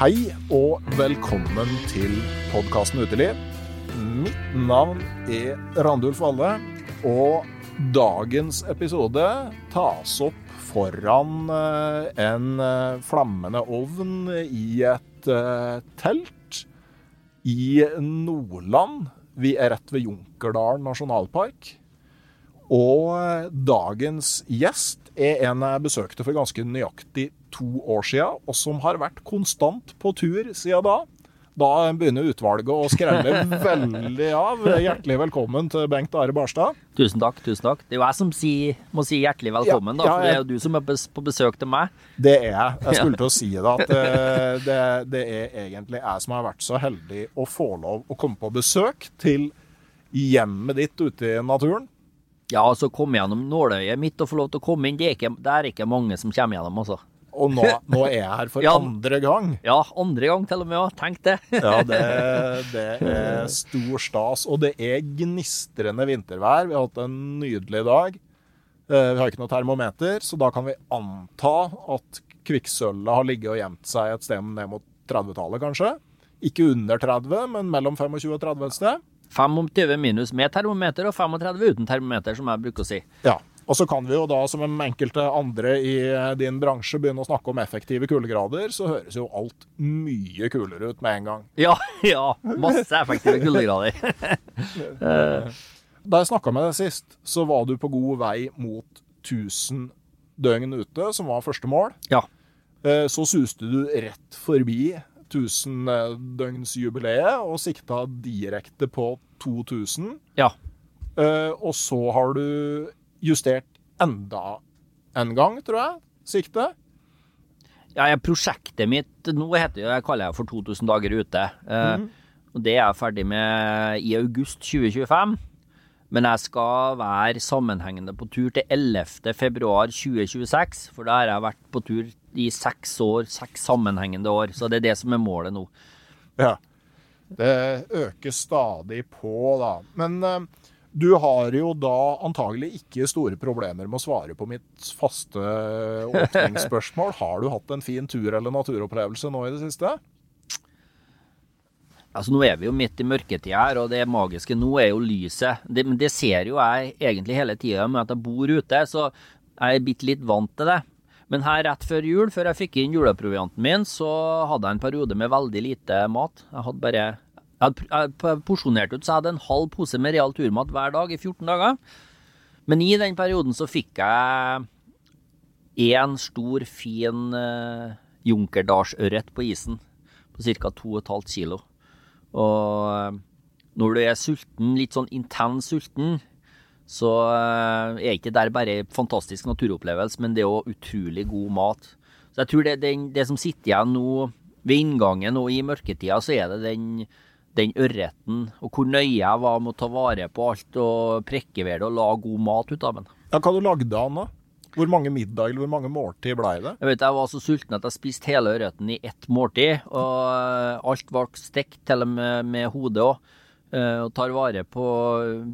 Hei og velkommen til podkasten Uteliv. Mitt navn er Randulf Valle, og dagens episode tas opp foran eh, en eh, flammende ovn i et eh, telt i Nordland. Vi er rett ved Junkerdalen nasjonalpark. Og dagens gjest er en jeg besøkte for ganske nøyaktig to år siden, og som har vært konstant på tur siden da. Da begynner utvalget å skrelle veldig av. Hjertelig velkommen til Bengt Are Barstad. Tusen takk. tusen takk. Det er jo jeg som si, må si hjertelig velkommen, Ja, da, ja, for det er jo du som er på besøk til meg. Det er jeg. Jeg skulle til å si det, at eh, det, det er egentlig jeg som har vært så heldig å få lov å komme på besøk til hjemmet ditt ute i naturen. Ja, altså komme gjennom nåløyet mitt og få lov til å komme inn, det er ikke, det er ikke mange som kommer gjennom, altså. Og nå, nå er jeg her for Ja. andre gang. Ja, andre gang til og med, ja. Tenk det. Ja, det, det er stor stas. Og det er gnistrende vintervær. Vi har hatt en nydelig dag. Eh, Vi har ikke noe termometer, så da kan vi anta at kvikksølvet har ligget og gjemt seg et sted ned mot 30-tallet, kanskje. Ikke under 30, men mellom 25 og 30 et sted. 25 minus med termometer og 35 uten termometer, som jeg bruker å si. Ja. Og så kan vi jo da, som enkelte andre i eh, din bransje, begynne å snakke om effektive kuldegrader, så høres jo alt mye kulere ut med en gang. Ja, ja. Masse effektive kuldegrader. Da jeg snakka med deg sist, så var du på god vei mot 1000 døgn ute, som var første mål. Ja. Eh, Så suste du rett forbi 1000-døgnsjubileet og sikta direkte på 2000. Ja. Eh, Og så har du justert enda en gang, tror jeg, siktet. Ja, prosjektet mitt nå heter jeg kaller jeg for 2000 dager ute. Eh, og det er jeg ferdig med i august 2025. Men jeg skal være sammenhengende på tur til 11. februar 2026. For da har jeg vært på tur i seks år, seks sammenhengende år. Så det er det som er målet nå. Ja. Det øker stadig på, da. Men eh, du har jo da antagelig ikke store problemer med å svare på mitt faste åpningsspørsmål. Har du hatt en fin tur eller naturopplevelse nå i det siste? Altså Nå er vi jo midt i mørketida her, og det magiske nå er jo lyset. Det, men det ser jo jeg egentlig hele tida med at jeg bor ute, så jeg er bitte litt vant til det. Men her rett før jul, før jeg fikk inn juleprovianten min, så hadde jeg en periode med veldig lite mat. Jeg hadde bare jeg hadde porsjonert ut, så jeg hadde en halv pose med real turmat hver dag i 14 dager. Men i den perioden så fikk jeg én stor, fin uh, junkerdalsørret på isen på ca. 2,5 kilo. Og eh, når du er sulten, litt sånn intens sulten, så eh, er ikke det bare fantastisk naturopplevelse, men det er òg utrolig god mat. Så jeg tror det, det, det som sitter igjen nå ved inngangen og i mørketida, så er det den, den ørreten, og hvor nøye jeg var med å ta vare på alt og prekke ved det og lage god mat ut av den. Ja, Hva du lagde han da? Hvor mange middag eller hvor mange måltid ble det? Jeg vet jeg var så sulten at jeg spiste hele ørreten i ett måltid, og eh, alt ble stekt, til og med med hodet òg. Og tar vare på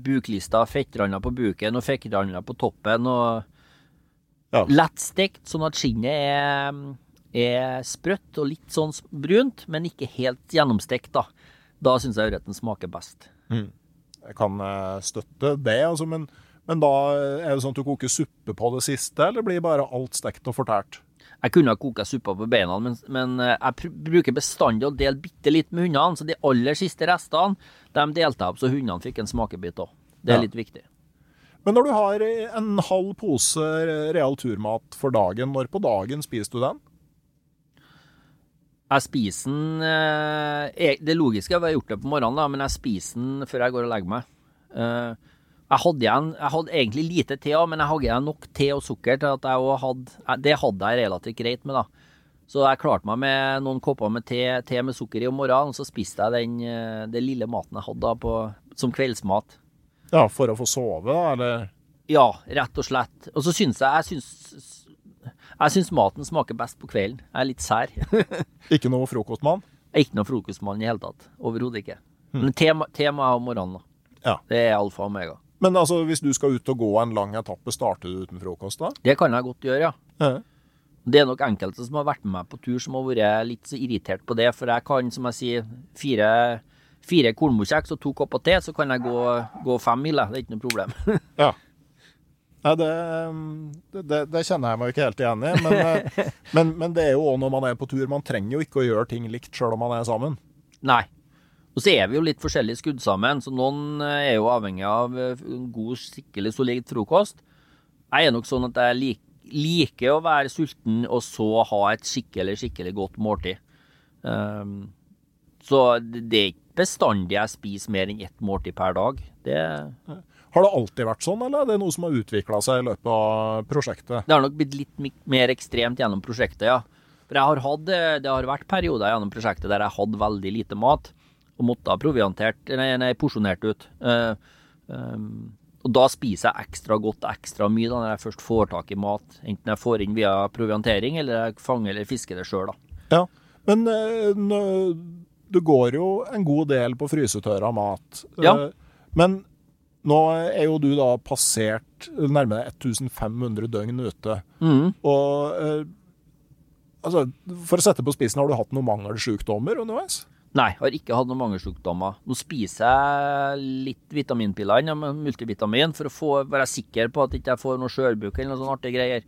buklista, fettrander på buken og fettrander på toppen. og Ja. Lett stekt, sånn at skinnet er, er sprøtt og litt sånn brunt, men ikke helt gjennomstekt, da. Da syns jeg ørreten smaker best. Jeg kan eh, støtte det, altså, men, men da er det sånn at du koker suppe på det siste, eller blir bare alt stekt og fortært? Jeg kunne ha koka suppa på beina, men, men eh, jeg bruker bestandig å dele bitte litt med hundene. Så de aller siste restene de delte jeg opp så hundene fikk en smakebit òg. Det er Ja. litt viktig. Men når du har en halv pose real turmat for dagen, når på dagen spiser du den? Jeg spiser den eh, Det logiske er at jeg har gjort det på morgenen, da, men jeg spiser den før jeg går og legger meg. Eh, jeg hadde igjen Jeg hadde egentlig lite te men jeg hadde igjen nok te og sukker til at jeg hadde Det hadde jeg relativt greit med, da. Så jeg klarte meg med noen kopper med te, te med sukker i om morgenen, og så spiste jeg den, eh, den lille maten jeg hadde da på, som kveldsmat. Ja, for å få sove, da, eller? Ja, rett og slett. Og så syns jeg Jeg syns, jeg syns maten smaker best på kvelden. Jeg er litt sær. Ikke noe frokostmann? Er ikke noen frokostmann i hele tatt. Overhodet ikke. Men tema er te må jeg ha om morgenen, da. Ja. Det er alfa og omega. Men altså, hvis du skal ut og gå en lang etappe, starter du uten frokost da? Det kan jeg godt gjøre, ja. Ja. Det er nok enkelte som har vært med meg på tur, som har vært litt så irritert på det. For jeg kan, som jeg sier, fire, fire kornmorkjeks og to kopper te, så kan jeg gå, gå fem mil. Det er ikke noe problem. ja. Nei, det, det, det kjenner jeg meg ikke helt igjen i. Men, men, men det er jo òg når man er på tur. Man trenger jo ikke å gjøre ting likt sjøl om man er sammen. Nei. Og så er vi jo litt forskjellig skudd sammen, så noen eh, er jo avhengig av eh, en god, skikkelig solid frokost. Jeg er nok sånn at jeg lik, liker å være sulten og så ha et skikkelig, skikkelig godt måltid. Um, så det det er ikke bestandig jeg spiser mer enn ett måltid per dag. Det, Har det alltid vært sånn, eller er det noe som har utvikla seg i løpet av prosjektet? det har nok blitt litt mer ekstremt gjennom prosjektet, ja. For har hatt, eh, det har vært perioder gjennom prosjektet der jeg hadde veldig lite mat, og måtte ha proviantert, nei, nei porsjonert ut. Uh, um, og da spiser jeg ekstra godt, ekstra mye da, når jeg først får tak i mat. Enten jeg får inn via proviantering, eller jeg fanger eller fisker det sjøl, da. Ja, men uh, det går jo en god del på frysetørra mat. Ja. Uh, Men nå er jo du da passert nærmere 1500 døgn ute. Mhm. Og eh, altså, for å sette på spissen, har du hatt noen mangelsjukdommer underveis? Nei, jeg har ikke hatt noen mangelsjukdommer. Nå spiser jeg litt vitaminpiller multivitamin for å få, være sikker på at jeg ikke får noe skjørbuk eller noe sånne artige greier.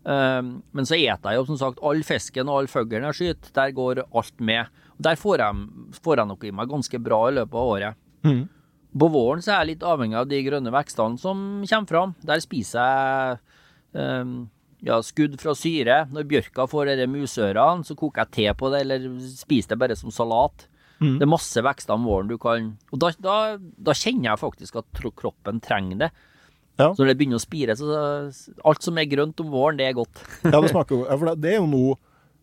Um, men så eter jeg jo som sagt all fisken og all fuglen jeg skyter. Der går alt med. Og Der får jeg, får jeg nok i meg ganske bra i løpet av året. Mhm. På våren så er jeg litt avhengig av de grønne vekstene som kommer fram. Der spiser jeg um, ja, skudd fra syre. Når bjørka får disse musørene, så koker jeg te på det, eller spiser det bare som salat. Mm. Det er masse vekster om våren du kan Og da, da, da kjenner jeg faktisk at kroppen trenger det. Ja. Så når det begynner å spire, så alt som er grønt om våren, det er godt. Ja, det, smaker, jo- ja, for det, det er jo noe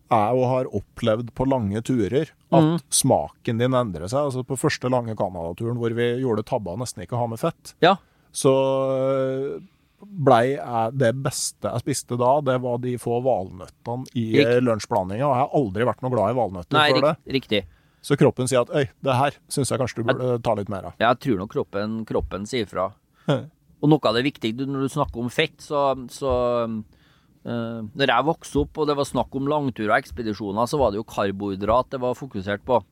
jeg og har opplevd på lange turer, at mm. smaken din endrer seg. Altså På første lange Canada-turen hvor vi gjorde tabba nesten ikke å ha med fett, Ja. så øh, blei det beste jeg spiste da, det var de få valnøttene i eh, lunsjblandinga. Og jeg har aldri vært noe glad i valnøtter Nei, før det. riktig. Så kroppen sier at øy, det her syns jeg kanskje du burde ta litt mer av. Jeg tror nok kroppen, kroppen sier fra. Og noe av det viktige når du snakker om fett, så, så eh, Når jeg vokste opp og det var snakk om langturer og ekspedisjoner, så var det jo karbohydrat det var fokusert på.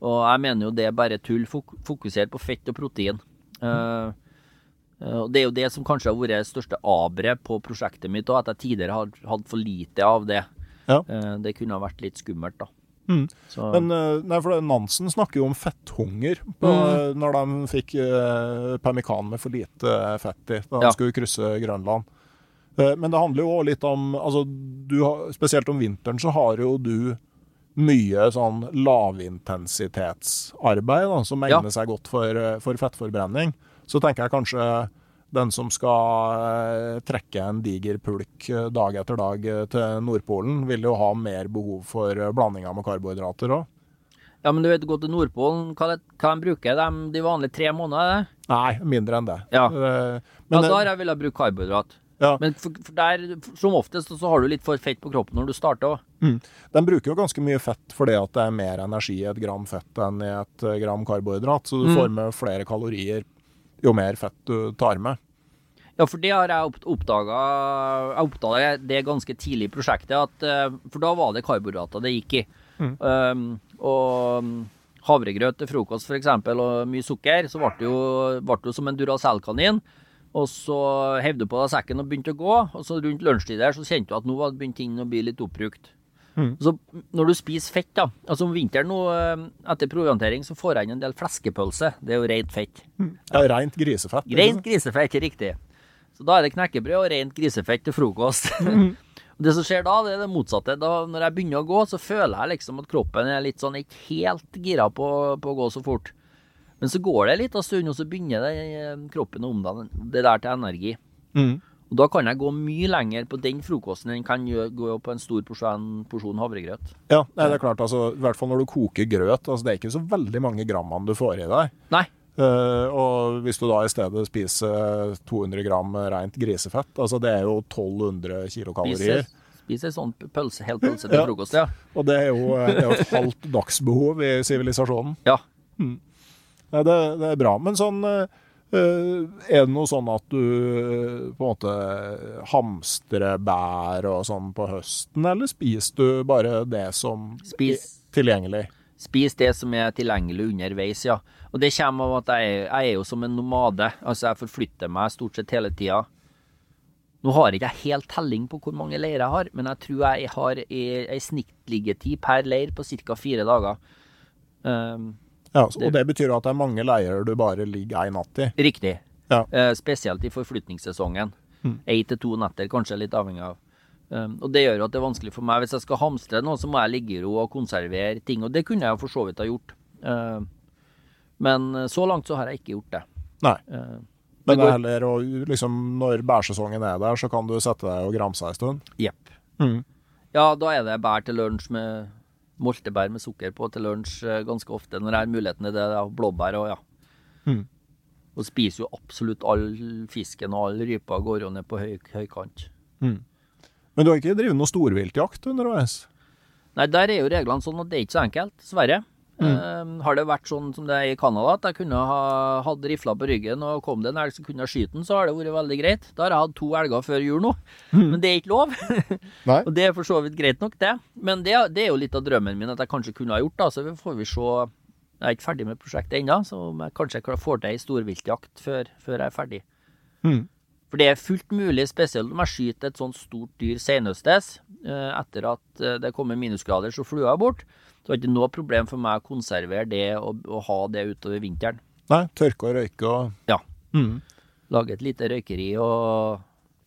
Og jeg mener jo det er bare tull. Fok fokusert på fett og protein. Uh, uh, Det er jo det som kanskje har vært det største aberet på prosjektet mitt, og at jeg tidligere har hatt for lite av det. Ja. Det kunne ha vært litt skummelt, da. Mm. Men nei, for Nansen snakker jo om fetthunger på, Mm. når de fikk uh, pemmikan med for lite fett i da de Ja. skulle krysse Grønland. Eh, men det handler jo også litt om altså, du har, Spesielt om vinteren så har jo du mye sånn lavintensitetsarbeid da, som Ja. seg godt for, eh, for fettforbrenning. Så tenker jeg kanskje den som skal eh, trekke en diger pulk dag etter dag til Nordpolen, vil jo ha mer behov for blandinger med karbohydrater òg. ja, men du vet, gå til Nordpolen, hva, det, hva de bruker de, de vanlige tre månedene? Nei, mindre enn det. Ja. men, Ja, da har jeg villet bruke karbohydrat. Ja. Men for, for der, som oftest så har du litt for fett på kroppen når du starter òg. de bruker jo ganske mye fett fordi at det er mer energi i et gram fett enn i et eh, gram karbohydrat. Så du Mm. får med flere kalorier jo mer fett du tar med. Ja, for det har jeg oppdaga Jeg oppdaga det ganske tidlig i prosjektet, at, eh, for da var det karbohydrater det gikk i. Mm. Um, og mm, havregrøt til frokost f.eks., og mye sukker, så ble det jo, ble det jo som en Duracell-kanin. Og så hev du på deg sekken og begynte å gå, og så rundt lunsjtid der så kjente du at nå var begynt ting å bli litt oppbrukt. Mm. Så når du spiser fett, da Altså om vinteren nå, eh, etter proviantering, så får jeg inn en del fleskepølse. Det er jo rent fett. Ja, Rent grisefett. Rent grisefett, riktig. Så da er det knekkebrød og rent grisefett til frokost. Mm. det som skjer da, det er det motsatte. Da, når jeg begynner å gå, så føler jeg liksom at kroppen er litt sånn ikke helt gira på, på å gå så fort. Men så går det litt av stund, og så begynner det, eh, kroppen å omdanne det der til energi. Mm. Og da kan jeg gå mye lenger på den frokosten enn kan gå på en stor porsjon, porsjon havregrøt. Ja, nei, det er klart. altså, I hvert fall når du koker grøt. altså Det er ikke så veldig mange grammene du får i deg. Nei. Uh, og hvis du da i stedet spiser 200 gram rent grisefett, altså det er jo 1200 kilokalorier. Spiser, spiser sånn pølse, hel pølse til Ja. frokost, ja. Og det er jo, det er jo et halvt dagsbehov i sivilisasjonen. Ja. Nei, det, det er bra. Men sånn eh, eh, Er det noe sånn at du eh, på en måte hamstrer bær og sånn på høsten, eller spiser du bare det som Spis. er tilgjengelig? Spis det som er tilgjengelig underveis, ja. Og det kommer av at jeg, jeg er jo som en nomade. Altså, jeg forflytter meg stort sett hele tida. Nå har ikke jeg helt telling på hvor mange leirer jeg har, men jeg tror jeg har ei snittliggetid per leir på ca. fire dager. Um, Ja, og det betyr at det er mange leirer du bare ligger ei natt i. riktig. Ja. Eh, spesielt i forflytningssesongen. Mm. Én til to netter, kanskje litt avhengig av. Um, og det gjør at det er vanskelig for meg. Hvis jeg skal hamstre noe, så må jeg ligge i ro og konservere ting. Og det kunne jeg for så vidt ha gjort. Uh, men eh, så langt så har jeg ikke gjort det. Nei. Uh, Men det er heller å liksom, når bærsesongen er der, så kan du sette deg og gramse ei stund. Jepp. Mm. Ja, da er det bær til lunsj med moltebær med sukker på til lunsj eh, ganske ofte når jeg har muligheten til det. Blåbær og ja. Mm. Og spiser jo absolutt all fisken og all rypa går jo ned på høy, høykant. Mm. Men du har ikke drevet noe storviltjakt underveis? Nei, der er jo reglene sånn at det er ikke så enkelt, dessverre. Mm. Eh, har det vært sånn som det er i Canada, at jeg kunne ha hatt rifla på ryggen og kom det en elg som kunne skyte den, så har det vært veldig greit. Da har jeg hatt to elger før jul nå, men det er ikke lov. Og det er for så vidt greit nok, det. Men det, det er jo litt av drømmen min at jeg kanskje kunne ha gjort, da. Så får vi se. Jeg er ikke ferdig med prosjektet ennå, så om jeg kanskje får til ei storviltjakt før, før jeg er ferdig. Mm. For det er fullt mulig, spesielt om jeg skyter et sånt stort dyr senhøstes, eh, etter at eh, det kommer minusgrader så flua er bort, så det var ikke noe problem for meg å konservere det og, og ha det utover vinteren. Nei, tørke og røyke og Ja. Mm. Lage et lite røykeri og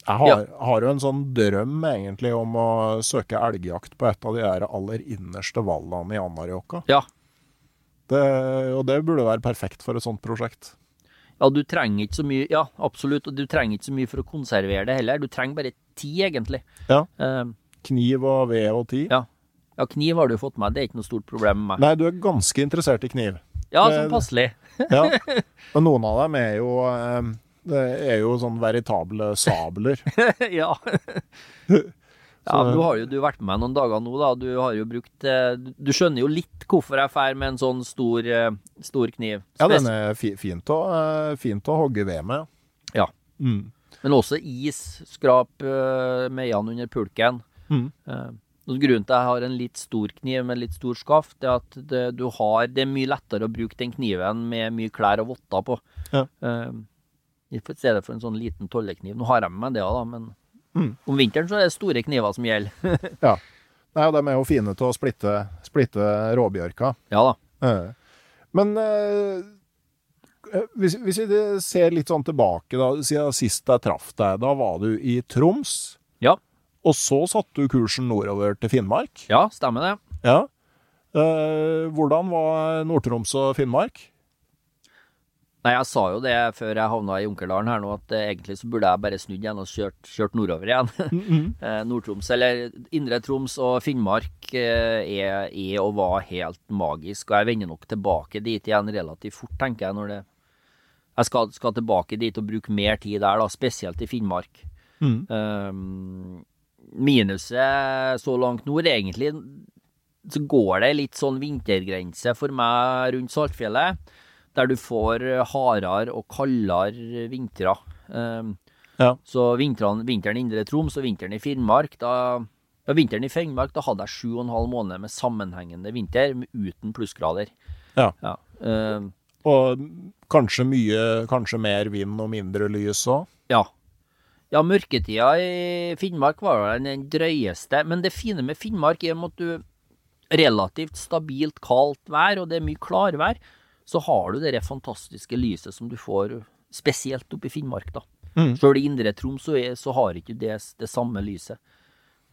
Jeg har, har jo en sånn drøm egentlig om å søke elgjakt på et av de der aller innerste vallene i Anárjohka. Ja. Det, og det burde være perfekt for et sånt prosjekt. Ja, du trenger ikke så mye Ja, absolutt, og du trenger ikke så mye for å konservere det heller. Du trenger bare tid, egentlig. Ja. Eh, Kniv og ved og tid. Ja. Ja, kniv har du fått med, det er ikke noe stort problem med meg. Nei, du er ganske interessert i kniv. Ja, sånn passelig. Ja. Men noen av dem er jo eh, Det er jo sånn veritable sabler. ja. Ja, du har jo du vært med meg noen dager nå, da. Du har jo brukt eh, Du skjønner jo litt hvorfor jeg drar med en sånn stor, eh, stor kniv. Ja, den er fint, å, fint å hogge ved med. Ja. Mm. Men også is. Skrap uh, meiene under pulken. Mm. Grunnen til at jeg har en litt stor kniv med litt stor skaft, er at det, du har, det er mye lettere å bruke den kniven med mye klær og votter på. Ja. Uh, I stedet for en sånn liten tollekniv. Nå har jeg med meg det, da, men Mm. om vinteren så er det store kniver som gjelder. Ja. Nei, og de er jo fine til å splitte, splitte råbjørka. ja da. Uh, Men uh, hvis, hvis vi ser litt sånn tilbake, da, siden sist jeg traff deg, da var du i Troms. Ja. Og så satte du kursen nordover til Finnmark. Ja, stemmer det. Ja. Eh, hvordan var Nord-Troms og Finnmark? Nei, jeg sa jo det før jeg havna i Junkerdalen her nå, at eh, egentlig så burde jeg bare snudd igjen og kjørt, kjørt nordover igjen. Eh, Nord-Troms, eller Indre Troms og Finnmark eh, er, er og var helt magisk, og jeg vender nok tilbake dit igjen relativt fort, tenker jeg, når det Jeg skal, skal tilbake dit og bruke mer tid der, da, spesielt i Finnmark. Mm. Um, minuset så langt nord, egentlig, så går det litt sånn vintergrense for meg rundt Saltfjellet, der du får hardere og kaldere vintre. Um, Ja. Så vinteren, vinteren i Indre Troms og vinteren i Finnmark, da ja, Vinteren i Finnmark, da hadde jeg sju og en halv måned med sammenhengende vinter uten plussgrader. Ja. Ja. eh, Og kanskje mye, kanskje mer vind og mindre lys òg. Ja. Ja, mørketida i Finnmark var den drøyeste. Men det fine med Finnmark er at du relativt stabilt kaldt vær, og det er mye klarvær, så har du det fantastiske lyset som du får spesielt oppe i Finnmark, da. Mm. Sjøl i Indre Troms så, er- så har ikke det, det samme lyset.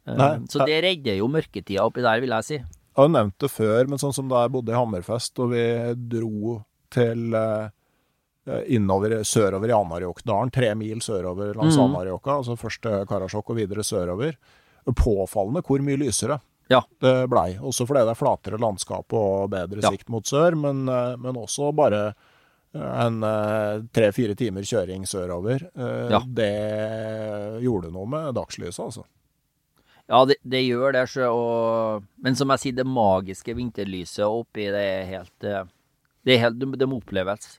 Eh, Nei, så det redder jo mørketida oppi der, vil jeg si. Jeg har nevnt det før, men sånn som da jeg bodde i Hammerfest, og vi dro til eh, innover, sørover i Anarjokdalen, tre mil sørover langs mm. Anárjohka. altså først Karasjok og videre sørover. Påfallende hvor mye lysere Ja. det blei. Også fordi det er flatere landskap og bedre Ja. sikt mot sør, men, eh, men også bare en tre-fire timer kjøring sørover. Eh, Ja. Det gjorde noe med dagslyset, altså. Ja, det, det gjør det, sjø, og, men som jeg sier, det magiske vinterlyset oppi det er helt eh, Det, er helt, det må oppleves.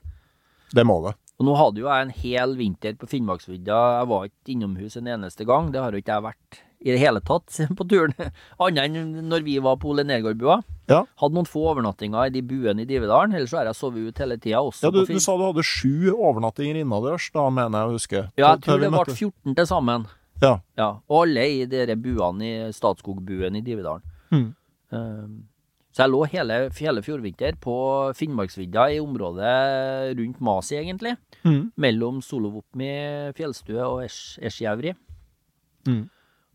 Det må det. Og nå hadde jo jeg en hel vinter på Finnmarksvidda. Jeg var ikke innomhus en eneste gang. Det har jo ikke jeg vært i det hele tatt på turen. Annet enn når vi var på Ole Nergårdbua. Ja. Hadde noen få overnattinger i de buene i Divedalen. Ellers så har jeg sovet ut hele tida, også Ja, du, du sa du hadde sju overnattinger innendørs, da mener jeg å huske. Ja, jeg tror det ble 14 til sammen. Ja. Ja, Og alle i de buene i Statskog-buen i Divedalen. Mm. Um, så jeg lå hele, hele fjordvinter på Finnmarksvidda i området rundt Masi, egentlig. Mm. Mellom Solovopmi fjellstue og Esjjævri. Mm.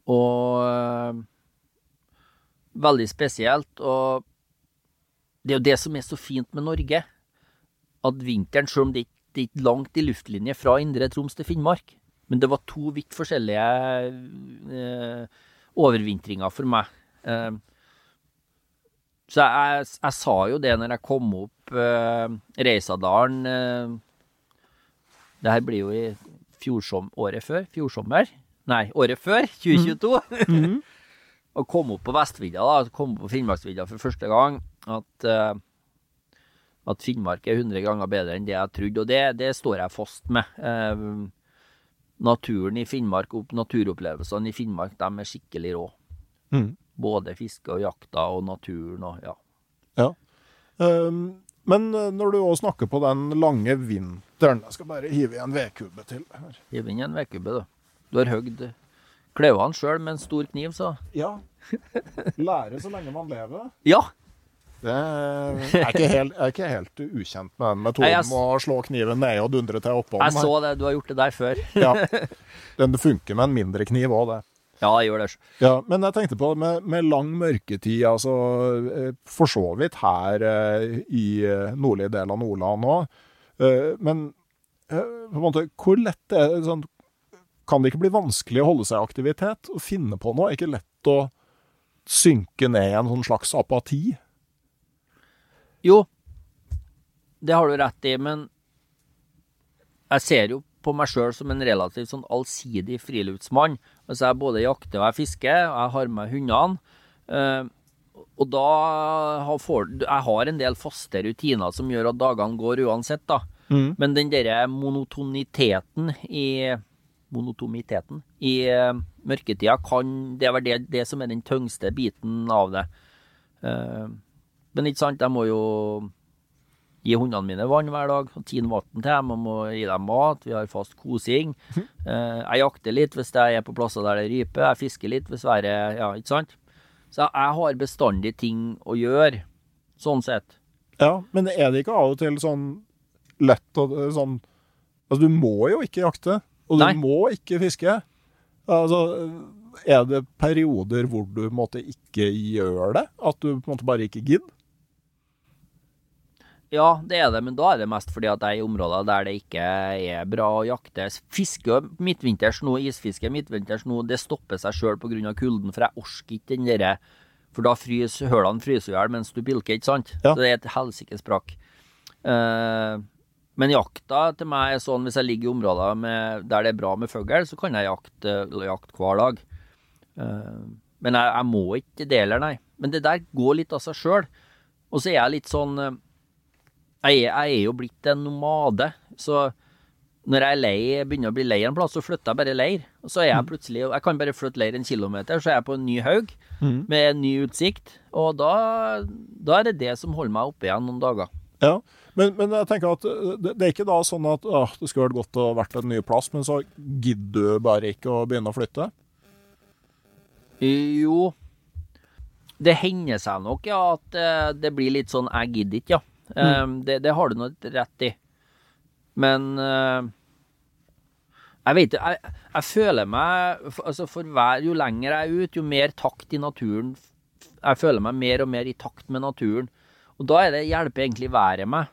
Og veldig spesielt. Og det er jo det som er så fint med Norge, at vinteren, selv om det ikke er langt i luftlinje fra Indre Troms til Finnmark, men det var to vidt forskjellige øh, overvintringer for meg. Eh, så jeg, jeg sa jo det når jeg kom opp uh, Reisadalen eh, Det her blir jo i fjorsom, året før. Fjorsommer. Nei, året før. 2022. Mhm. og kom opp på Vestvidda, da, kom opp på Finnmarksvidda for første gang, at, eh, at Finnmark er 100 ganger bedre enn det jeg trodde. Og det, det står jeg fast med. Eh, naturen i Finnmark, opp, naturopplevelsene i Finnmark, de er skikkelig rå. Mm. Både fiske og jakta og naturen og ja. Um, men eh, når du òg snakker på den lange vinteren Jeg skal bare hive i en vedkubbe til. her. Hiv inn en vedkubbe, du. Du har høgd kløvene sjøl med en stor kniv, så Ja. Lære så lenge man lever. Ja! Det er ikke helt, jeg er ikke helt ukjent med den metoden jeg med å slå kniven ned og dundre til oppå Jeg så det, du har gjort det der før. Ja. Den funker med en mindre kniv òg, det. Ja, jeg gjør det. Ja, men jeg tenkte på med, med lang mørketid, altså eh, for så vidt her eh, i eh, nordlige del av Nordland òg. Men på en måte, hvor lett er det sånn Kan det ikke bli vanskelig å holde seg i aktivitet og finne på noe? Er det ikke lett å synke ned i en sånn slags apati? Jo, det har du rett i, men jeg ser jo på meg sjøl som en relativt sånn allsidig friluftsmann. Altså jeg både jakter og jeg fisker, og jeg har med hundene. Eh, og da har Jeg har en del faste rutiner som gjør at dagene går uansett, da. Mm. Men den derre monotoniteten i Monotomiteten i eh, mørketida kan Det er vel det, det som er den tyngste biten av det. Eh, men ikke sant, jeg må jo gi hundene mine vann hver dag, og tine vann til dem, og må gi dem mat, vi har fast kosing. Eh, jeg jakter litt hvis jeg er på plasser der det ryper, jeg fisker litt hvis været Ja, ikke sant? Så jeg har bestandig ting å gjøre, sånn sett. Ja, men er det ikke av og til sånn lett og sånn Altså, du må jo ikke jakte, og du Nei. må ikke fiske. Altså, er det perioder hvor du på en måte ikke gjør det? At du på en måte bare ikke gidder? Ja, det er det, men da er det mest fordi at jeg er i områder der det ikke er bra å jakte. Fiske midtvinters nå, isfiske midtvinters nå, det stopper seg sjøl pga. kulden, for jeg orker ikke den derre For da fryser hølene fryser i hjel mens du pilker, ikke sant? Ja. Så det er et helsikes brakk. Uh, men jakta til meg er sånn hvis jeg ligger i områder med, der det er bra med fugl, så kan jeg jakte, jakte hver dag. Uh, men jeg, jeg må ikke det heller, nei. Men det der går litt av seg sjøl. Og så er jeg litt sånn eh, jeg jeg er jo blitt en nomade, så når jeg er lei, begynner å bli lei en plass, så flytter jeg bare leir. Og så er jeg plutselig Jeg kan bare flytte leir en kilometer, så er jeg på en ny haug Mm. med en ny utsikt. Og da, da er det det som holder meg oppe igjen noen dager. Ja, men, men jeg tenker at eh, det, det er ikke da sånn at å, det skulle vært godt å vært en ny plass, men så gidder du bare ikke å begynne å flytte? Jo, det hender seg nok ja, at eh, det blir litt sånn 'jeg gidder ikke', ja. Eh, det, det har du nå rett i. Men eh, jeg vet ikke, jeg, jeg føler meg altså for hver, Jo lenger jeg er ute, jo mer takt i naturen Jeg føler meg mer og mer i takt med naturen. Og da er det, hjelper egentlig været meg.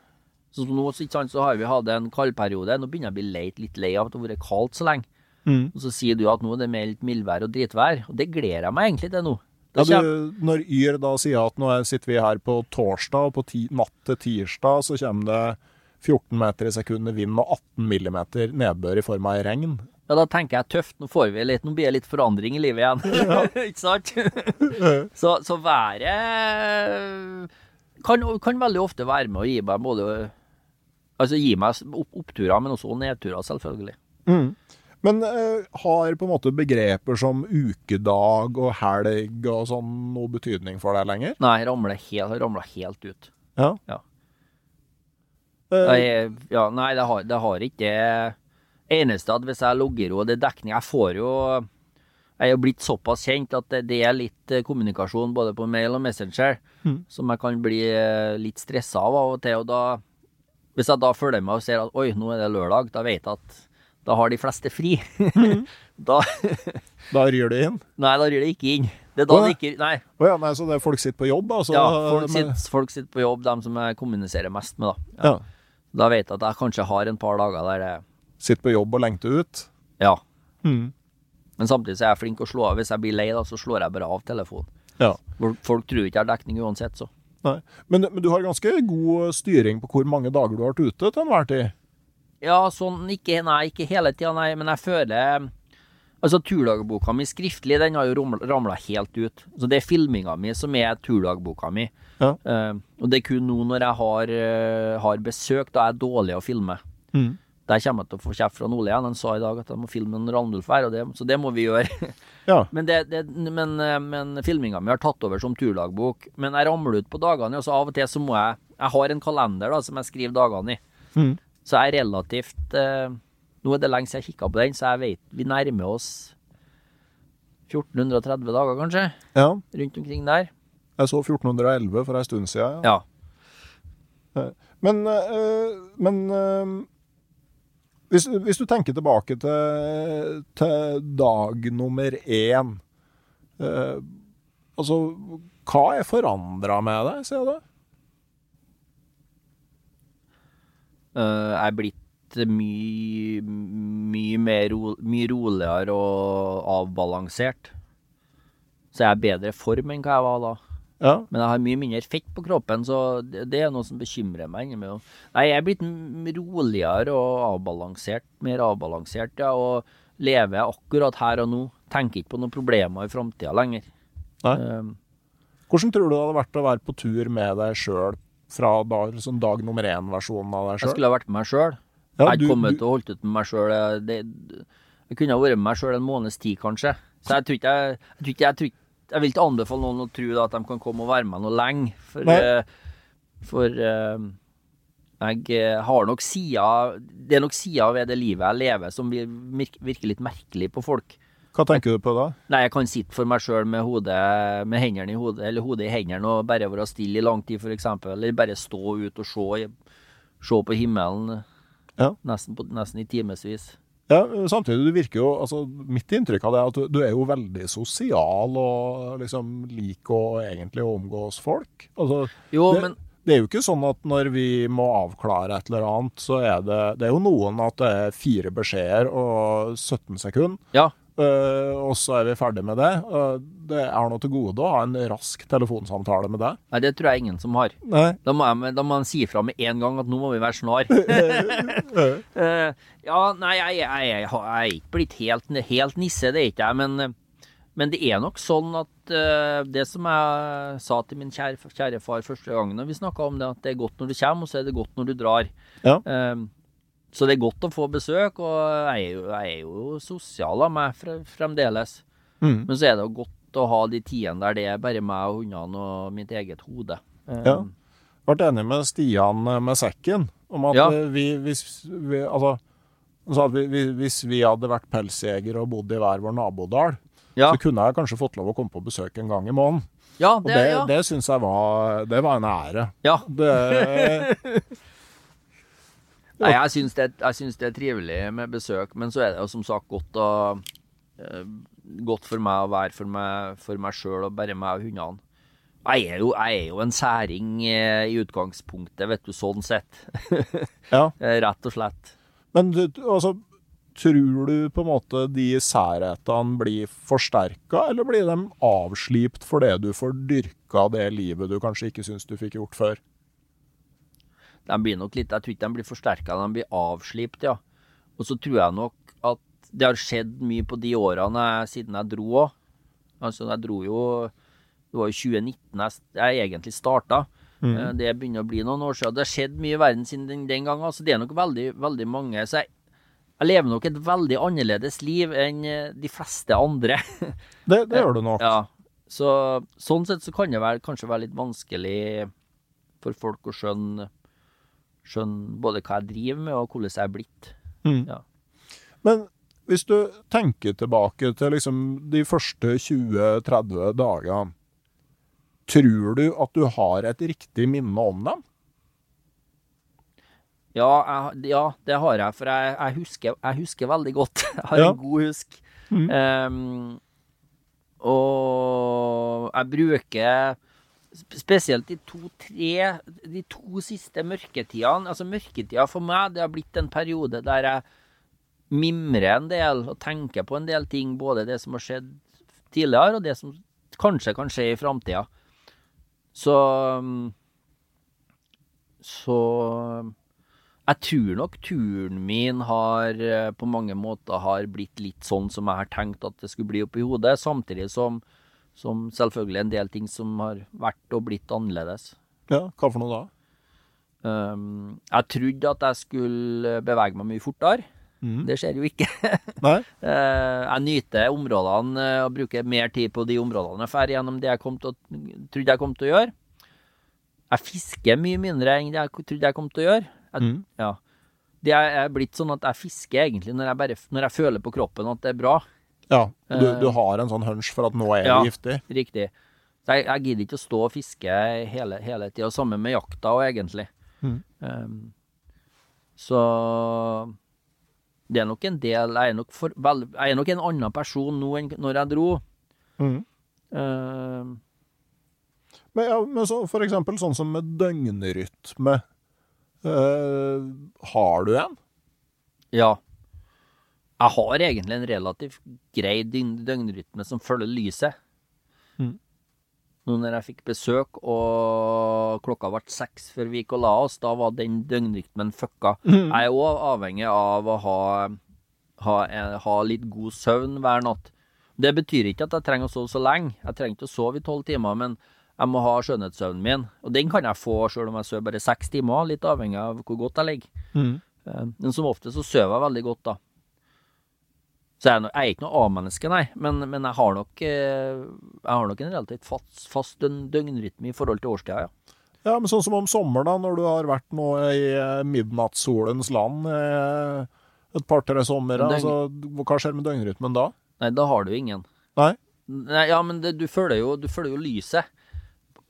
Så nå sant, så har vi hatt en kaldperiode. Nå begynner jeg å bli leit, litt lei av at det har vært kaldt så lenge. Mm. Og så sier du at nå er det mer litt mildvær og dritvær, og det gleder jeg meg egentlig til nå. Ja, du, når Yr da sier at nå er- sitter vi her på torsdag, og på ti, natt til tirsdag så kommer det 14 meter i sekundet vind og 18 millimeter nedbør i form av regn. Ja, da tenker jeg tøft. Nå får vi litt, nå blir det litt forandring i livet igjen. Ikke sant? så, så været kan, kan veldig ofte være med å gi meg både Altså gi meg opp, oppturer, men også nedturer, selvfølgelig. Men eh, har på en måte begreper som ukedag og helg og sånn noe betydning for deg lenger? Nei, ramler helt, helt ut. Ja. Ja. Eh, Nei, ja, nei det, har, det har ikke det. Eneste at hvis jeg logger og det er dekning Jeg får jo Jeg er jo blitt såpass kjent at det, det er litt eh, kommunikasjon både på mail og Messenger mm. som jeg kan bli eh, litt stressa av av og til. Og da Hvis jeg da følger med og ser at oi, nå er det lørdag, da vet jeg at da har de fleste fri. da da ryr det inn? Nei, da ryr det ikke inn. Det er da Å, det ja. ikke Nei. Å ja, nei, så det er folk sitter på jobb, altså? Ja, folk med- sitter, folk sitter på jobb, de som jeg kommuniserer mest med, da. Ja. Da vet jeg at jeg kanskje har en par dager der jeg Sitter på jobb og lengter ut? Ja. Mm. Men samtidig så er jeg flink å slå av. Hvis jeg blir lei, da, så slår jeg bare av telefonen. Ja. Folk- Folk tror ikke jeg har dekning uansett, så. Nei. Men, men du har ganske god styring på hvor mange dager du har vært ute til enhver tid? Ja, sånn ikke Nei, ikke hele tida, nei. Men jeg føler Altså, turdagboka mi skriftlig, den har jo ramla helt ut. Så det er filminga mi som er turdagboka mi. Ja. Uh, og det er kun nå når jeg har, uh, har besøk, da er jeg dårlig å filme. Mm. Der kommer jeg til å få kjeft fra Ole igjen. Han sa i dag at jeg må filme en Randulf her, og det, så det må vi gjøre. Ja. Men, det, det, men, eh, men filminga mi har tatt over som turdagbok. Men jeg ramler ut på dagene, og så av og til så må jeg Jeg har en kalender da, som jeg skriver dagene i. Mm. Så jeg er relativt eh, Nå er det lenge siden jeg kikka på den, så jeg vet vi nærmer oss 1430 dager, kanskje. ja. Rundt omkring der. Jeg så 1411 for ei stund siden. Ja. Ja. Men, eh, men eh, hvis, hvis du tenker tilbake til, til dag nummer én eh, Altså, hva er forandra med deg, sier du? Eh, jeg er blitt mye mye mer mye roligere og avbalansert. Så jeg er bedre form enn hva jeg var da. Ja. Men jeg har mye mindre fett på kroppen, så det, er noe som bekymrer meg innimellom. Nei, jeg er blitt roligere og avbalansert. Mer avbalansert, ja. Og lever akkurat her og nå. Tenker ikke på noen problemer i framtida lenger. Nei. Um, Hvordan tror du det hadde vært å være på tur med deg sjøl fra dag, sånn dag nummer én-versjonen av deg jeg skulle ha vært med meg sjøl. Ja, jeg kommet du- og holdt ut med meg sjøl. Jeg kunne ha vært med meg sjøl en måneds tid, kanskje. Så jeg tror ikke jeg, jeg, tror ikke, jeg, tror ikke, jeg vil ikke anbefale noen å tro da, at de kan komme og være med noe lenge. For, eh, for uh, jeg eh, har nok sider Det er nok sider ved det livet jeg lever som virker litt merkelig på folk. Hva tenker du på da? Nei, jeg kan sitte for meg sjøl med, hodet- med hendene i hodet, eller hodet i hendene og bare være stille i lang tid, f.eks. Eller bare stå ut og se, se på himmelen Ja. nesten, på, nesten i timevis. Ja, samtidig, du virker jo altså, Mitt inntrykk av det er at du, du er jo veldig sosial og liksom liker å egentlig omgås folk. Altså, Jo, det, men det er jo ikke sånn at når vi må avklare et eller annet, så er det Det er jo noen at det er fire beskjeder og 17 sekunder, Ja. Øh, og så er vi ferdig med det. Uh, det er noe til gode å ha en rask telefonsamtale med deg. Nei, det tror jeg ingen som har. Nei. Da må, jeg, da må man si fra med en gang at nå må vi være snar. uh, ja, nei, jeg, jeg, jeg, jeg er ikke blitt helt, helt nisse, det er ikke jeg. Men, men det er nok sånn at det som jeg sa til min kjære, kjære far første gangen vi snakka om det, at det er godt når du kommer, og så er det godt når du drar. Ja. Eh, Så det er godt å få besøk, og jeg er jo, jeg er jo sosial av meg fremdeles. Mm. Men så er det jo godt å ha de tidene der det er bare meg og hundene og mitt eget hode. Ja, Ja. Ble enig med Stian eh, med sekken om at Ja. eh, vi, hvis vi Altså, han sa at vi, vi, hvis vi hadde vært pelsjegere og bodd i hver vår nabodal, ja. så kunne jeg kanskje fått lov å komme på besøk en gang i måneden. ja, Og det, det, ja. det syns jeg var, det var en ære. ja. Det, Nei, jeg syns, det, det er trivelig med besøk, men så er det jo som sagt godt å eh, Godt for meg å være for meg, for meg sjøl og bare meg og hundene. Jeg er jo, jeg er jo en særing eh, i utgangspunktet, vet du, sånn sett. ja. Eh, Rett og slett. Men du, altså, tror du på en måte de særhetene blir forsterka, eller blir de avslipt fordi du får dyrka det livet du kanskje ikke syns du fikk gjort før? De blir nok litt, Jeg tror ikke de blir forsterka, de blir avslipt, ja. Og så tror jeg nok at det har skjedd mye på de årene siden jeg dro òg. Altså, jeg dro jo Det var jo 2019 jeg, jeg egentlig starta. Mm. Det begynner å bli noen år siden. Det har skjedd mye i verden siden den, den gangen. Altså, det er nok veldig, veldig mange. Så jeg, jeg lever nok et veldig annerledes liv enn eh, de fleste andre. Det, det gjør du nok. ja. Så sånn sett så kan det være, kanskje være litt vanskelig for folk å skjønne, skjønne både hva jeg driver med, og hvordan jeg er blitt. Mm. Ja. Men hvis du tenker tilbake til liksom de første 20-30 dagene, tror du at du har et riktig minne om dem? Ja, jeg, ja, det har jeg, for jeg, jeg, husker, jeg husker veldig godt. Jeg har Ja. en god husk. Mm. Um, og jeg bruker spesielt de to-tre De to siste mørketidene. Altså mørketida for meg, det har blitt en periode der jeg mimrer en del og tenker på en del ting. Både det som har skjedd tidligere, og det som kanskje kan skje i framtida. Så Så jeg tror nok turen min har eh, på mange måter har blitt litt sånn som jeg har tenkt at det skulle bli oppi hodet, samtidig som, som selvfølgelig en del ting som har vært og blitt annerledes. Ja, hva for noe da? Um, jeg trodde at jeg skulle bevege meg mye fortere. Mm. Det skjer jo ikke. Nei? Eh, jeg nyter områdene eh, og bruker mer tid på de områdene jeg drar gjennom det jeg å, trodde jeg kom til å gjøre. Jeg fisker mye mindre enn det jeg trodde jeg kom til å gjøre. Jeg, mm. ja. Det er blitt sånn at jeg fisker egentlig når jeg, bare, når jeg føler på kroppen at det er bra. Ja, du, Eh. du har en sånn hunch for at nå er Ja. det giftig? Riktig. Så jeg, jeg gidder ikke å stå og fiske hele, hele tida. Sammen med jakta òg, egentlig. Mm. Um, så det er nok en del Jeg er nok, for, vel, jeg er nok en annen person nå enn når jeg dro. Mm. Um, Men, ja, men så, for eksempel sånn som med døgnrytme. Uh, har du en? ja. Jeg har egentlig en relativt grei døgnrytme som følger lyset. Mm. Nå når jeg fikk besøk, og klokka ble seks før vi gikk og la oss, da var den døgnrytmen fucka. Jeg er òg avhengig av å ha, ha, ha litt god søvn hver natt. Det betyr ikke at jeg trenger å sove så lenge. Jeg trenger ikke å sove i tolv timer, men jeg må ha skjønnhetssøvnen min. Og den kan jeg få selv om jeg sover bare seks timer, litt avhengig av hvor godt jeg ligger. Mhm. Eh, Men som ofte så sover jeg veldig godt, da. Så jeg er, no, jeg er ikke noe A-menneske, nei, men, men jeg, har nok, eh, jeg har nok en relativt fast, fast døgnrytme i forhold til årstida, ja. Ja, men sånn som om sommeren, da, når du har vært nå i eh, midnattssolens land eh, et par-tre somre. Døgn- Altså, hva skjer med døgnrytmen da? Nei, da har du ingen. Nei? Nei, ja, men det, du, følger jo, du følger jo lyset.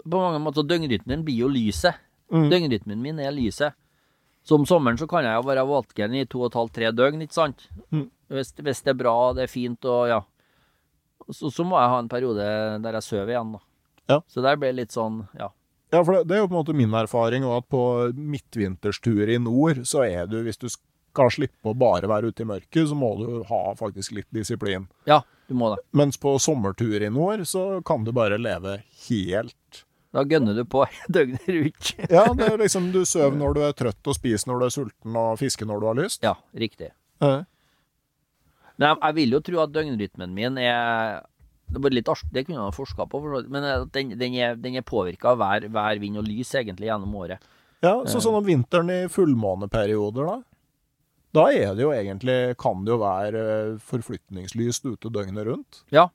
På mange måter, døgnrytmen blir jo lyset. Mm. Døgnrytmen min er lyset. Så om sommeren så kan jeg jo være våken i to og et halvt, tre døgn, ikke sant? Mm. Hvis, hvis det er bra, det er fint og ja. Så, så må jeg ha en periode der jeg sover igjen, da. Ja. Så der ble det litt sånn, ja. Ja, for det, det er jo på en måte min erfaring, at på midtvinterstur i nord, så er du, hvis du skal slippe å bare være ute i mørket, så må du ha faktisk litt disiplin. Ja, du må det. Mens på sommertur i nord, så kan du bare leve helt Da gønner du på døgnet rundt. Ja, det er liksom du sover når du er trøtt, og spiser når du er sulten, og fisker når du har lyst. Ja, riktig. Eh, Men jeg, vil jo tro at døgnrytmen min er Det, var litt det kunne jeg ha forska på, men den, den er, den er påvirka av vær, vær, vind og lys egentlig gjennom året. Ja, så sånn om vinteren i fullmåneperioder, da? Da er det jo egentlig, kan det jo være eh, forflytningslyst ute døgnet rundt. Ja.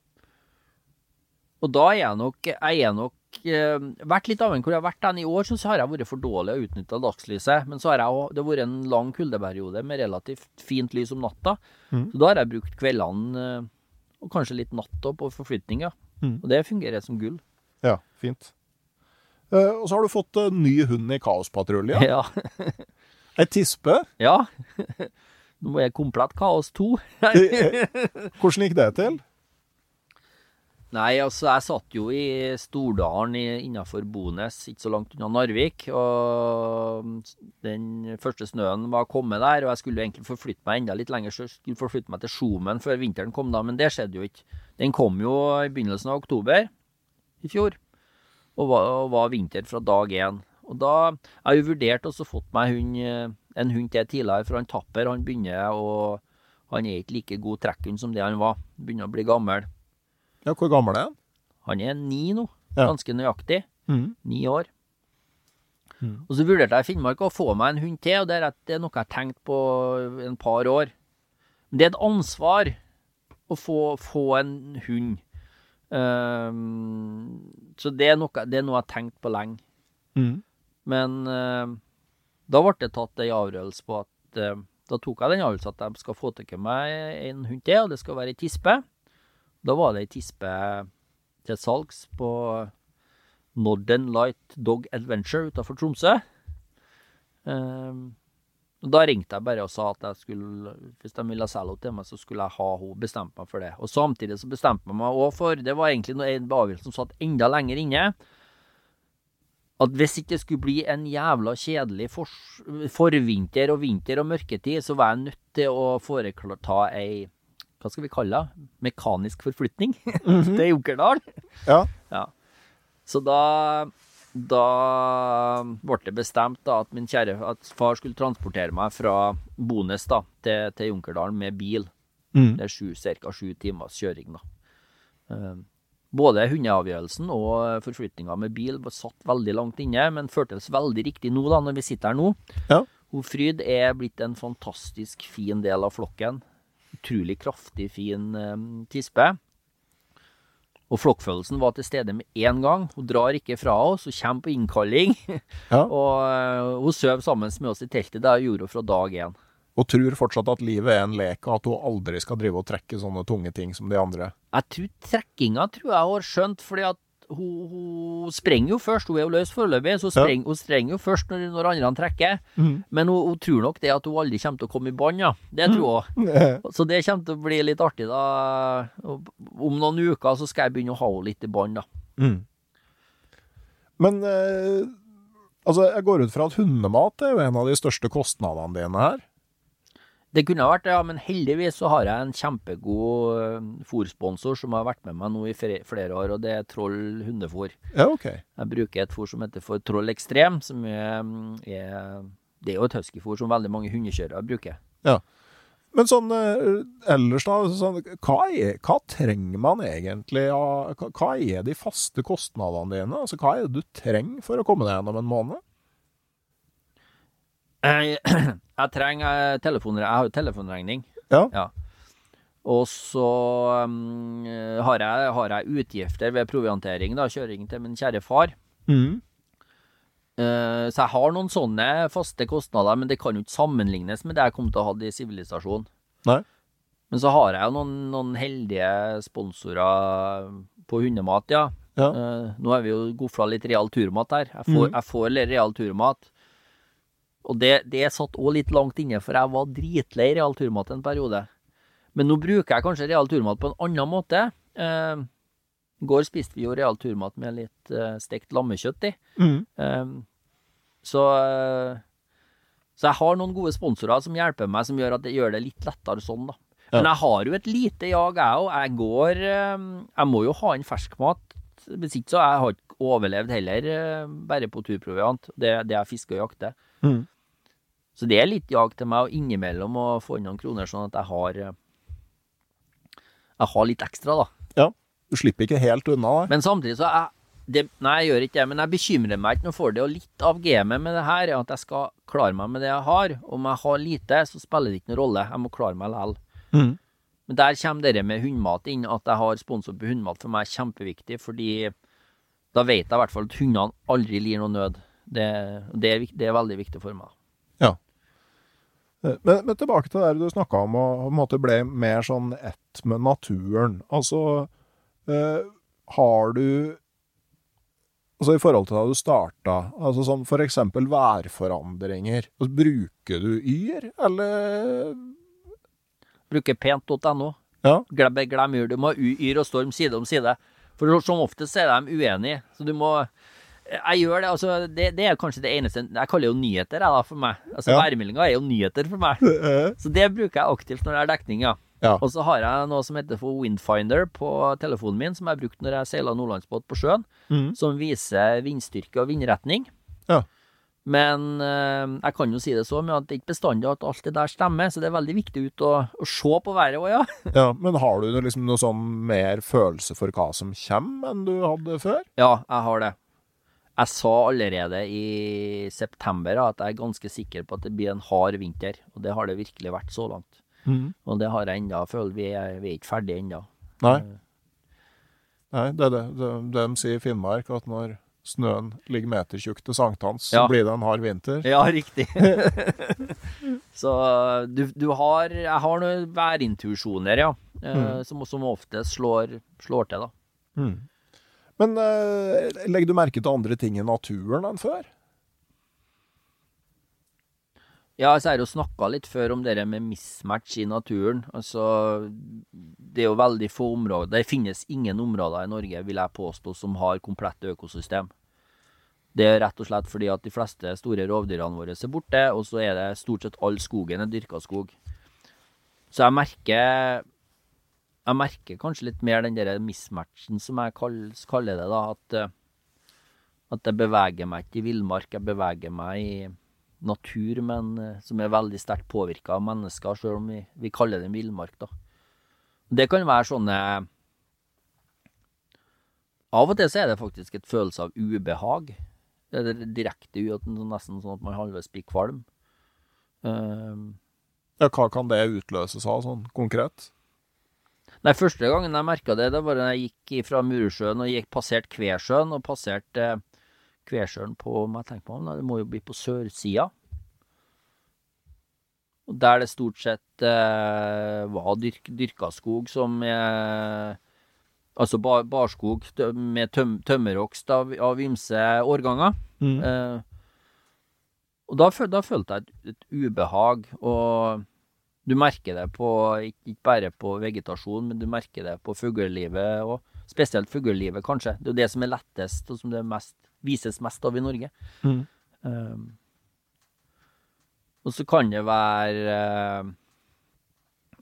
Og da er jeg nok, jeg er nok vært litt avhengig hvor jeg har vært den. I år så har jeg vært for dårlig å utnytte dagslyset. Men så har jeg også, det har vært en lang kuldeperiode med relativt fint lys om natta. Mm. Så da har jeg brukt kveldene eh, og kanskje litt natta på forflytning, ja. Mhm. Og det fungerer som gull. Ja, fint. Eh, og så har du fått eh, ny hund i Kaospatruljen. Ja. Ei tispe. ja. Nå er jeg komplett kaos 2. Eh, Hvordan gikk det til? Nei, altså, jeg satt jo i Stordalen innafor Bones, ikke så langt unna Narvik. Og den første snøen var kommet der, og jeg skulle egentlig forflytte meg enda litt lenger. Så jeg skulle forflytte meg til Skjomen før vinteren kom, da, men det skjedde jo ikke. Den kom jo i begynnelsen av oktober i fjor, og var, og var vinter fra dag én. Og da har Jeg jo vurdert også fått meg hund, eh, en hund til tidligere, for han Tapper han begynner å Han er ikke like god trekkhund som det han var. Begynner å bli gammel. Ja, Hvor gammel er han? Han er ni nå, Ja. ganske nøyaktig. Mm. Ni år. Mm. Og så vurderte jeg i Finnmark å få meg en hund til, og det er, at det er noe jeg har tenkt på en par år. Men det er et ansvar å få, få en hund. Um, så det er, noe, det er noe jeg har tenkt på lenge. Mm. Men uh, da ble det tatt en avgjørelse på at uh, Da tok jeg den avgjørelsen at jeg skal få til meg en hund til, og det skal være ei tispe. Da var det ei tispe til salgs på Northern Light Dog Adventure utenfor Tromsø. Um, da ringte jeg bare og sa at skulle, hvis de ville selge henne til meg, så skulle jeg ha henne. Bestemte meg for det. Og samtidig så bestemte jeg meg òg for Det var egentlig en avgjørelse som satt enda lenger inne at hvis ikke det skulle bli en jævla kjedelig fors forvinter og vinter og mørketid, så var jeg nødt til å foreta ei hva skal vi kalle det? Mekanisk forflytning til Junkerdal. Ja. Ja. Så da, da ble det bestemt da, at min kjære at far skulle transportere meg fra Bones da, til, til Junkerdalen med bil. Mm. Det er ca. sju timers kjøring. da. Eh, Både hundeavgjørelsen og forflytninga med bil var satt veldig langt inne, men føltes veldig riktig nå, da, når vi sitter her nå. Ja. Hun Fryd er blitt en fantastisk fin del av flokken. Utrolig kraftig, fin eh, tispe. Og flokkfølelsen var til stede med én gang. Hun drar ikke fra oss, hun kommer på innkalling. Ja. og eh, hun sover sammen med oss i teltet. Det gjorde hun fra dag én. Og tror fortsatt at livet er en lek, og at hun aldri skal drive og trekke sånne tunge ting som de andre. Jeg tror trekkinga tror jeg hun har skjønt, fordi at hun, hun sprenger jo først. Hun er jo løs foreløpig, så Ja. hun sprenger jo først når, når andre trekker. Men hun, hun tror nok det at hun aldri kommer til å komme i bånd, ja. Det tror hun. Så det kommer til å bli litt artig, da. Om noen uker så skal jeg begynne å ha henne litt i bånd, da. Mm. Men eh, altså, jeg går ut fra at hundemat er jo en av de største kostnadene dine her. Det kunne vært det, ja, men heldigvis så har jeg en kjempegod fòrsponsor fôrsponsor som har vært med meg nå i flere år, og det er Troll hundefôr. Ja, ok. Jeg bruker et fôr som heter for Troll Ekstrem, som er, er Det er jo et huskyfôr som veldig mange hundekjørere bruker. Ja. Men sånn eh, ellers, da. Sånn, hva, er, hva trenger man egentlig av hva er de faste kostnadene dine? Altså, hva er det du trenger for å komme deg gjennom en måned? Jeg, trenger eh, telefoner, jeg har jo telefonregning. Ja. Og så um, har, jeg, har jeg utgifter ved proviantering, da, kjøring til min kjære far. Mm. Uh, så jeg har noen sånne faste kostnader, men det kan jo ikke sammenlignes med det jeg kom til å ha i sivilisasjon. Nei. Men så har jeg jo noen, noen heldige sponsorer på hundemat, ja. Ja. Uh, nå har vi jo gofla litt real turmat her. Jeg får, mm. jeg får real turmat. Og det, det satt òg litt langt inne, for jeg var dritlei real turmat en periode. Men nå bruker jeg kanskje real turmat på en annen måte. Eh, I går spiste vi jo real turmat med litt eh, stekt lammekjøtt i. Mm. Eh, så, så jeg har noen gode sponsorer som hjelper meg, som gjør at det gjør det litt lettere sånn, da. Men jeg har jo et lite jag, jeg òg. Jeg går eh, Jeg må jo ha inn ferskmat. Hvis ikke så jeg har ikke overlevd heller, eh, bare på turproviant. Det, det er fiske og jakte. Mm. Så det er litt jag til meg, og innimellom å få inn noen kroner, sånn at jeg har eh, Jeg har litt ekstra, da. Ja. Du slipper ikke helt unna. Men samtidig så jeg, det, nei, jeg gjør ikke det, men jeg bekymrer meg ikke noe for det. Og litt av gamet med det her er at jeg skal klare meg med det jeg har. Om jeg har lite, så spiller det ikke noen rolle. Jeg må klare meg likevel. Mm. Men der kommer det med hundmat inn. At jeg har sponsor på hundmat for meg er kjempeviktig, fordi da vet jeg i hvert fall at hundene aldri lir noe nød. Det, det, er, det er veldig viktig for meg. Eh, Men, men tilbake til det du snakka om å på en måte ble mer sånn ett med naturen. Altså eh, Har du Altså i forhold til da du starta, altså sånn for eksempel værforandringer. Altså, bruker du Yr, eller Bruker pent.no. Ja. Glem, glem yr. Du må ha yr og storm side om side. For som oftest er de uenige. Så du må Jeg gjør det, altså. Det, det er kanskje det eneste Jeg kaller jo nyheter, jeg, da, for meg. Altså, Ja. Værmeldinga er jo nyheter for meg. Så det bruker jeg aktivt når det er dekning, ja. Ja. Og så har jeg noe som heter for Windfinder på telefonen min, som jeg brukte når jeg seiler nordlandsbåt på sjøen, mm. som viser vindstyrke og vindretning. Ja. Men eh, jeg kan jo si det så, men at det er ikke bestandig at alt det der stemmer, så det er veldig viktig ut å, å se på været òg, ja. ja. Men har du liksom noe sånn mer følelse for hva som kommer, enn du hadde før? Ja, jeg har det. Jeg sa allerede i september at jeg er ganske sikker på at det blir en hard vinter, og det har det virkelig vært så langt. Mm. Og det har jeg ennå. Føler vi er, vi er ikke ferdige ennå. Nei. Nei, det er det, det, det de sier i Finnmark, at når snøen ligger metertjukk til sankthans, så blir det en hard vinter. Ja, riktig. så du, du har Jeg har noen værintuisjoner, ja. Eh, Mm. som, som ofte slår, slår til, da. Mm. Men uh, legger du merke til andre ting i naturen enn før? Ja, så har jeg jo snakka litt før om det med mismatch i naturen. Altså, det er jo veldig få områder Det finnes ingen områder i Norge, vil jeg påstå, som har komplett økosystem. Det er rett og slett fordi at de fleste store rovdyrene våre er borte, og så er det stort sett all skogen er dyrka skog. Så jeg merker Jeg merker kanskje litt mer den der mismatchen, som jeg kall- kaller det, da. At, eh, at jeg beveger meg ikke i villmark, jeg beveger meg i natur, men eh, som er veldig sterkt påvirka av mennesker, selv om vi, vi kaller det villmark, da. Det kan være sånne Av og til så er det faktisk et følelse av ubehag. Det er direkte nesten sånn at man halvveis blir kvalm. Ehm, Ja, hva kan det utløses av, sånn konkret? Nei, første gangen jeg merka det, det var da jeg gikk fra Muresjøen og gikk passert Kvesjøen, og passerte eh, Kvesjøen på om jeg tenker på, om det må jo bli på sørsida. Og Der det stort sett eh, var dyrk, dyrka skog som eh, Altså bar, barskog med tøm, tømmerhogst av, av ymse årganger. Eh, og da, da følte jeg et, et ubehag, og du merker det på, ikke bare på vegetasjon, men du merker det på fuglelivet, og spesielt fuglelivet, kanskje. Det er jo det som er lettest, og som det mest, vises mest av i Norge. Mm. Um, og så kan det være uh,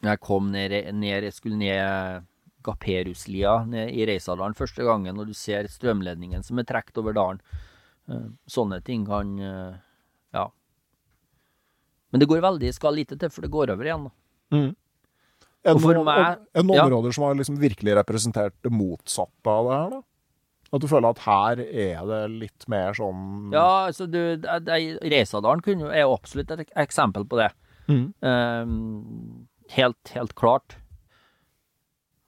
jeg kom ned, ned Jeg skulle ned Gaperuslia ned i Reisadalen første gangen, når du ser strømledningen som er trukket over dalen. Uh, sånne ting kan uh, Ja. Men det går veldig skal lite til, for det går over igjen. Mm. Er det for noen, meg- er det noen ja. områder som har liksom virkelig representert det motsatte av det her, da? At du føler at her er det litt mer sånn Ja, altså du Reisadalen kunne jo- er jo absolutt et eksempel på det. Mm. Um, helt, helt klart.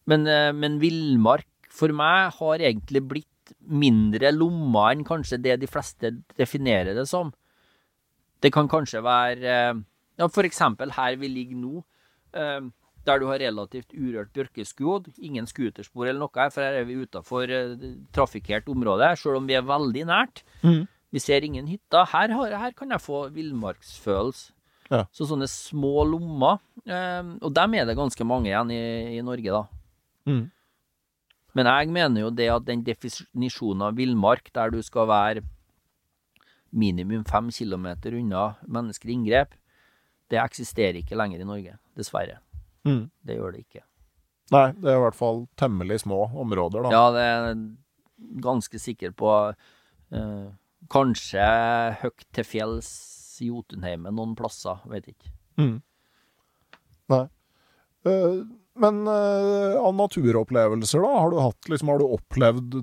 Men, eh, men villmark for meg har egentlig blitt mindre lomma enn kanskje det de fleste definerer det som. Det kan kanskje være eh, ja, eksempel her vi ligger nå, eh, der du har relativt urørt bjørkeskudd, ingen scooterspor eller noe her, for her er vi utafor trafikkert område, selv om vi er veldig nært. Mm. Vi ser ingen hytter. Her, her kan jeg få villmarksfølelse. Ja. Så sånne små lommer. Eh, og dem er det ganske mange igjen i, i Norge, da. Mm. Men jeg mener jo det at den definisjonen av villmark, der du skal være minimum fem kilometer unna menneskelig inngrep, det eksisterer ikke lenger i Norge. Dessverre. Mm. Det gjør det ikke. Nei, det er i hvert fall temmelig små områder, da. Ja, det er ganske sikker på. Eh, kanskje høyt til fjells i Jotunheimen noen plasser, vet ikke. Mm. Nei. Eh, Men eh, av naturopplevelser, da? Har du hatt liksom, har du opplevd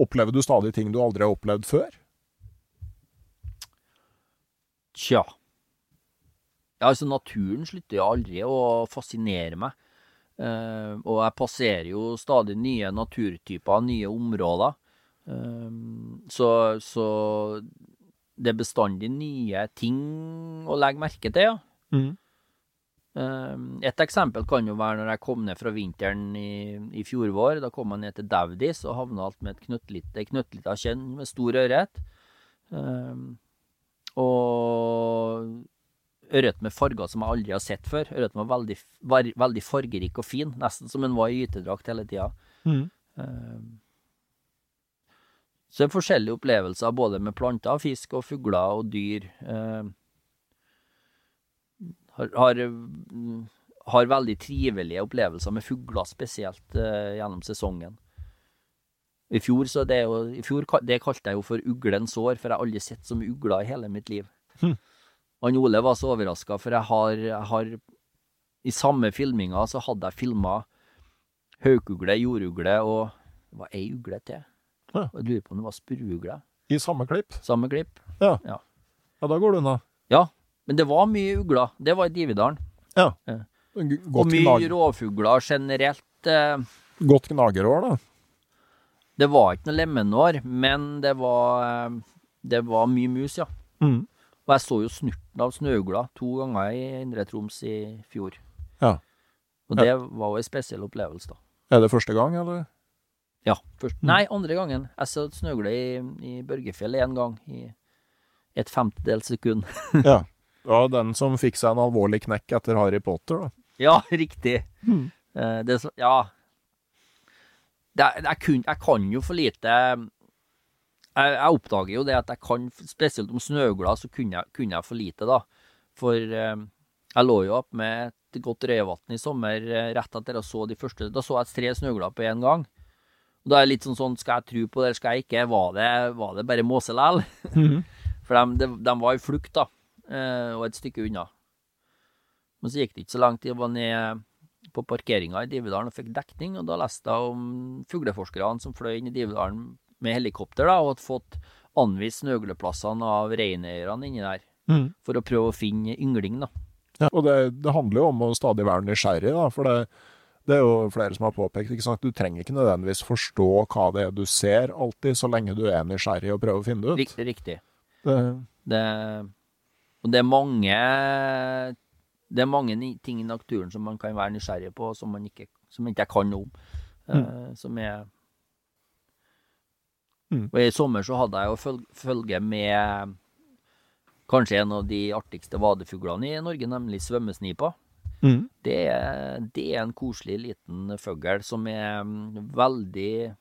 Opplever du stadig ting du aldri har opplevd før? Tja. Ja, altså, naturen slutter jo aldri å fascinere meg. Uh, og jeg passerer jo stadig nye naturtyper, nye områder. Uh, så, så det er bestandig nye ting å legge merke til, ja. Mm. Uh, et eksempel kan jo være når jeg kom ned fra vinteren i, i fjor vår. Da kom jeg ned til Daudis og havna alt med et knøttlite, knøttlita kjenn med stor ørret. Eh, og ørret med farger som jeg aldri har sett før. Ørreten var veldig, var, veldig fargerik og fin, nesten som en var i gytedrakt hele tida. Mm. Så det er forskjellige opplevelser både med planter, fisk og fugler og dyr. Eh, har, har, har veldig trivelige opplevelser med fugler, spesielt uh, gjennom sesongen. I fjor, så det, jo, i fjor det kalte jeg jo for uglens år, for jeg har aldri sett så mye ugler i hele mitt liv. Hm. Han Ole var så overraska, for jeg har, jeg har I samme filminga så hadde jeg filma haukugle, jordugle og det var ei ugle til. Ja. Jeg lurer på om det var spurveugle. I samme klipp? Samme klipp. Ja. Ja. Ja, da går det unna. Ja, men det var mye ugler. Det var i Dividalen. Ja. Ja. Godt Og mye gnag rovfugler generelt. Eh, godt gnagerår, da. Det var ikke noe lemenår, men det var, eh, det var mye mus, ja. Mm. Og jeg så jo snurten av snøugla to ganger i Indre Troms i fjor. Ja. Og det var jo en spesiell opplevelse, da. Er det første gang, eller? Ja, først, Mm. Nei, andre gangen. Jeg så snøugle i, i Børgefjell én gang, i et femtedels sekund. Ja. Var den som fikk seg en alvorlig knekk etter Harry Potter, da. Ja, riktig. Mm. Eh, det, ja. Det, er- jeg, kun, jeg kan jo for lite jeg, jeg oppdager jo det at jeg kan, spesielt om snøugler, så kunne jeg, kunne jeg for lite, da. For eh, jeg lå jo opp med et godt røyevann i sommer eh, rett etter jeg så de første. Da så jeg tre snøugler på én gang. Og da er det litt sånn sånn, skal jeg tro på det, eller skal jeg ikke? Var det, var det bare måse likevel? Mhm. For de, de, de var i flukt, da, eh, og et stykke unna. Men så gikk det ikke så langt. Jeg var ned på parkeringa i Dividalen og fikk dekning, og da leste jeg om fugleforskerne som fløy inn i Dividalen med helikopter, da, og hadde fått anvist snøgleplassene av reineierne inni der, mm. for å prøve å finne yngling, da. Ja, og det, det handler jo om å stadig være nysgjerrig, da, for det, det er jo flere som har påpekt, ikke sant? du trenger ikke nødvendigvis forstå hva det er du ser alltid, så lenge du er nysgjerrig og prøver å finne det ut. Riktig. riktig. Det, Det, og det er mange det er mange ting i naturen som man kan være nysgjerrig på, som man ikke, som ikke jeg kan noe om. eh, som er Mm. Og i sommer så hadde jeg jo følge med kanskje en av de artigste vadefuglene i Norge, nemlig svømmesnipa. Mm. Det, det er en koselig liten fugl som er mm, veldig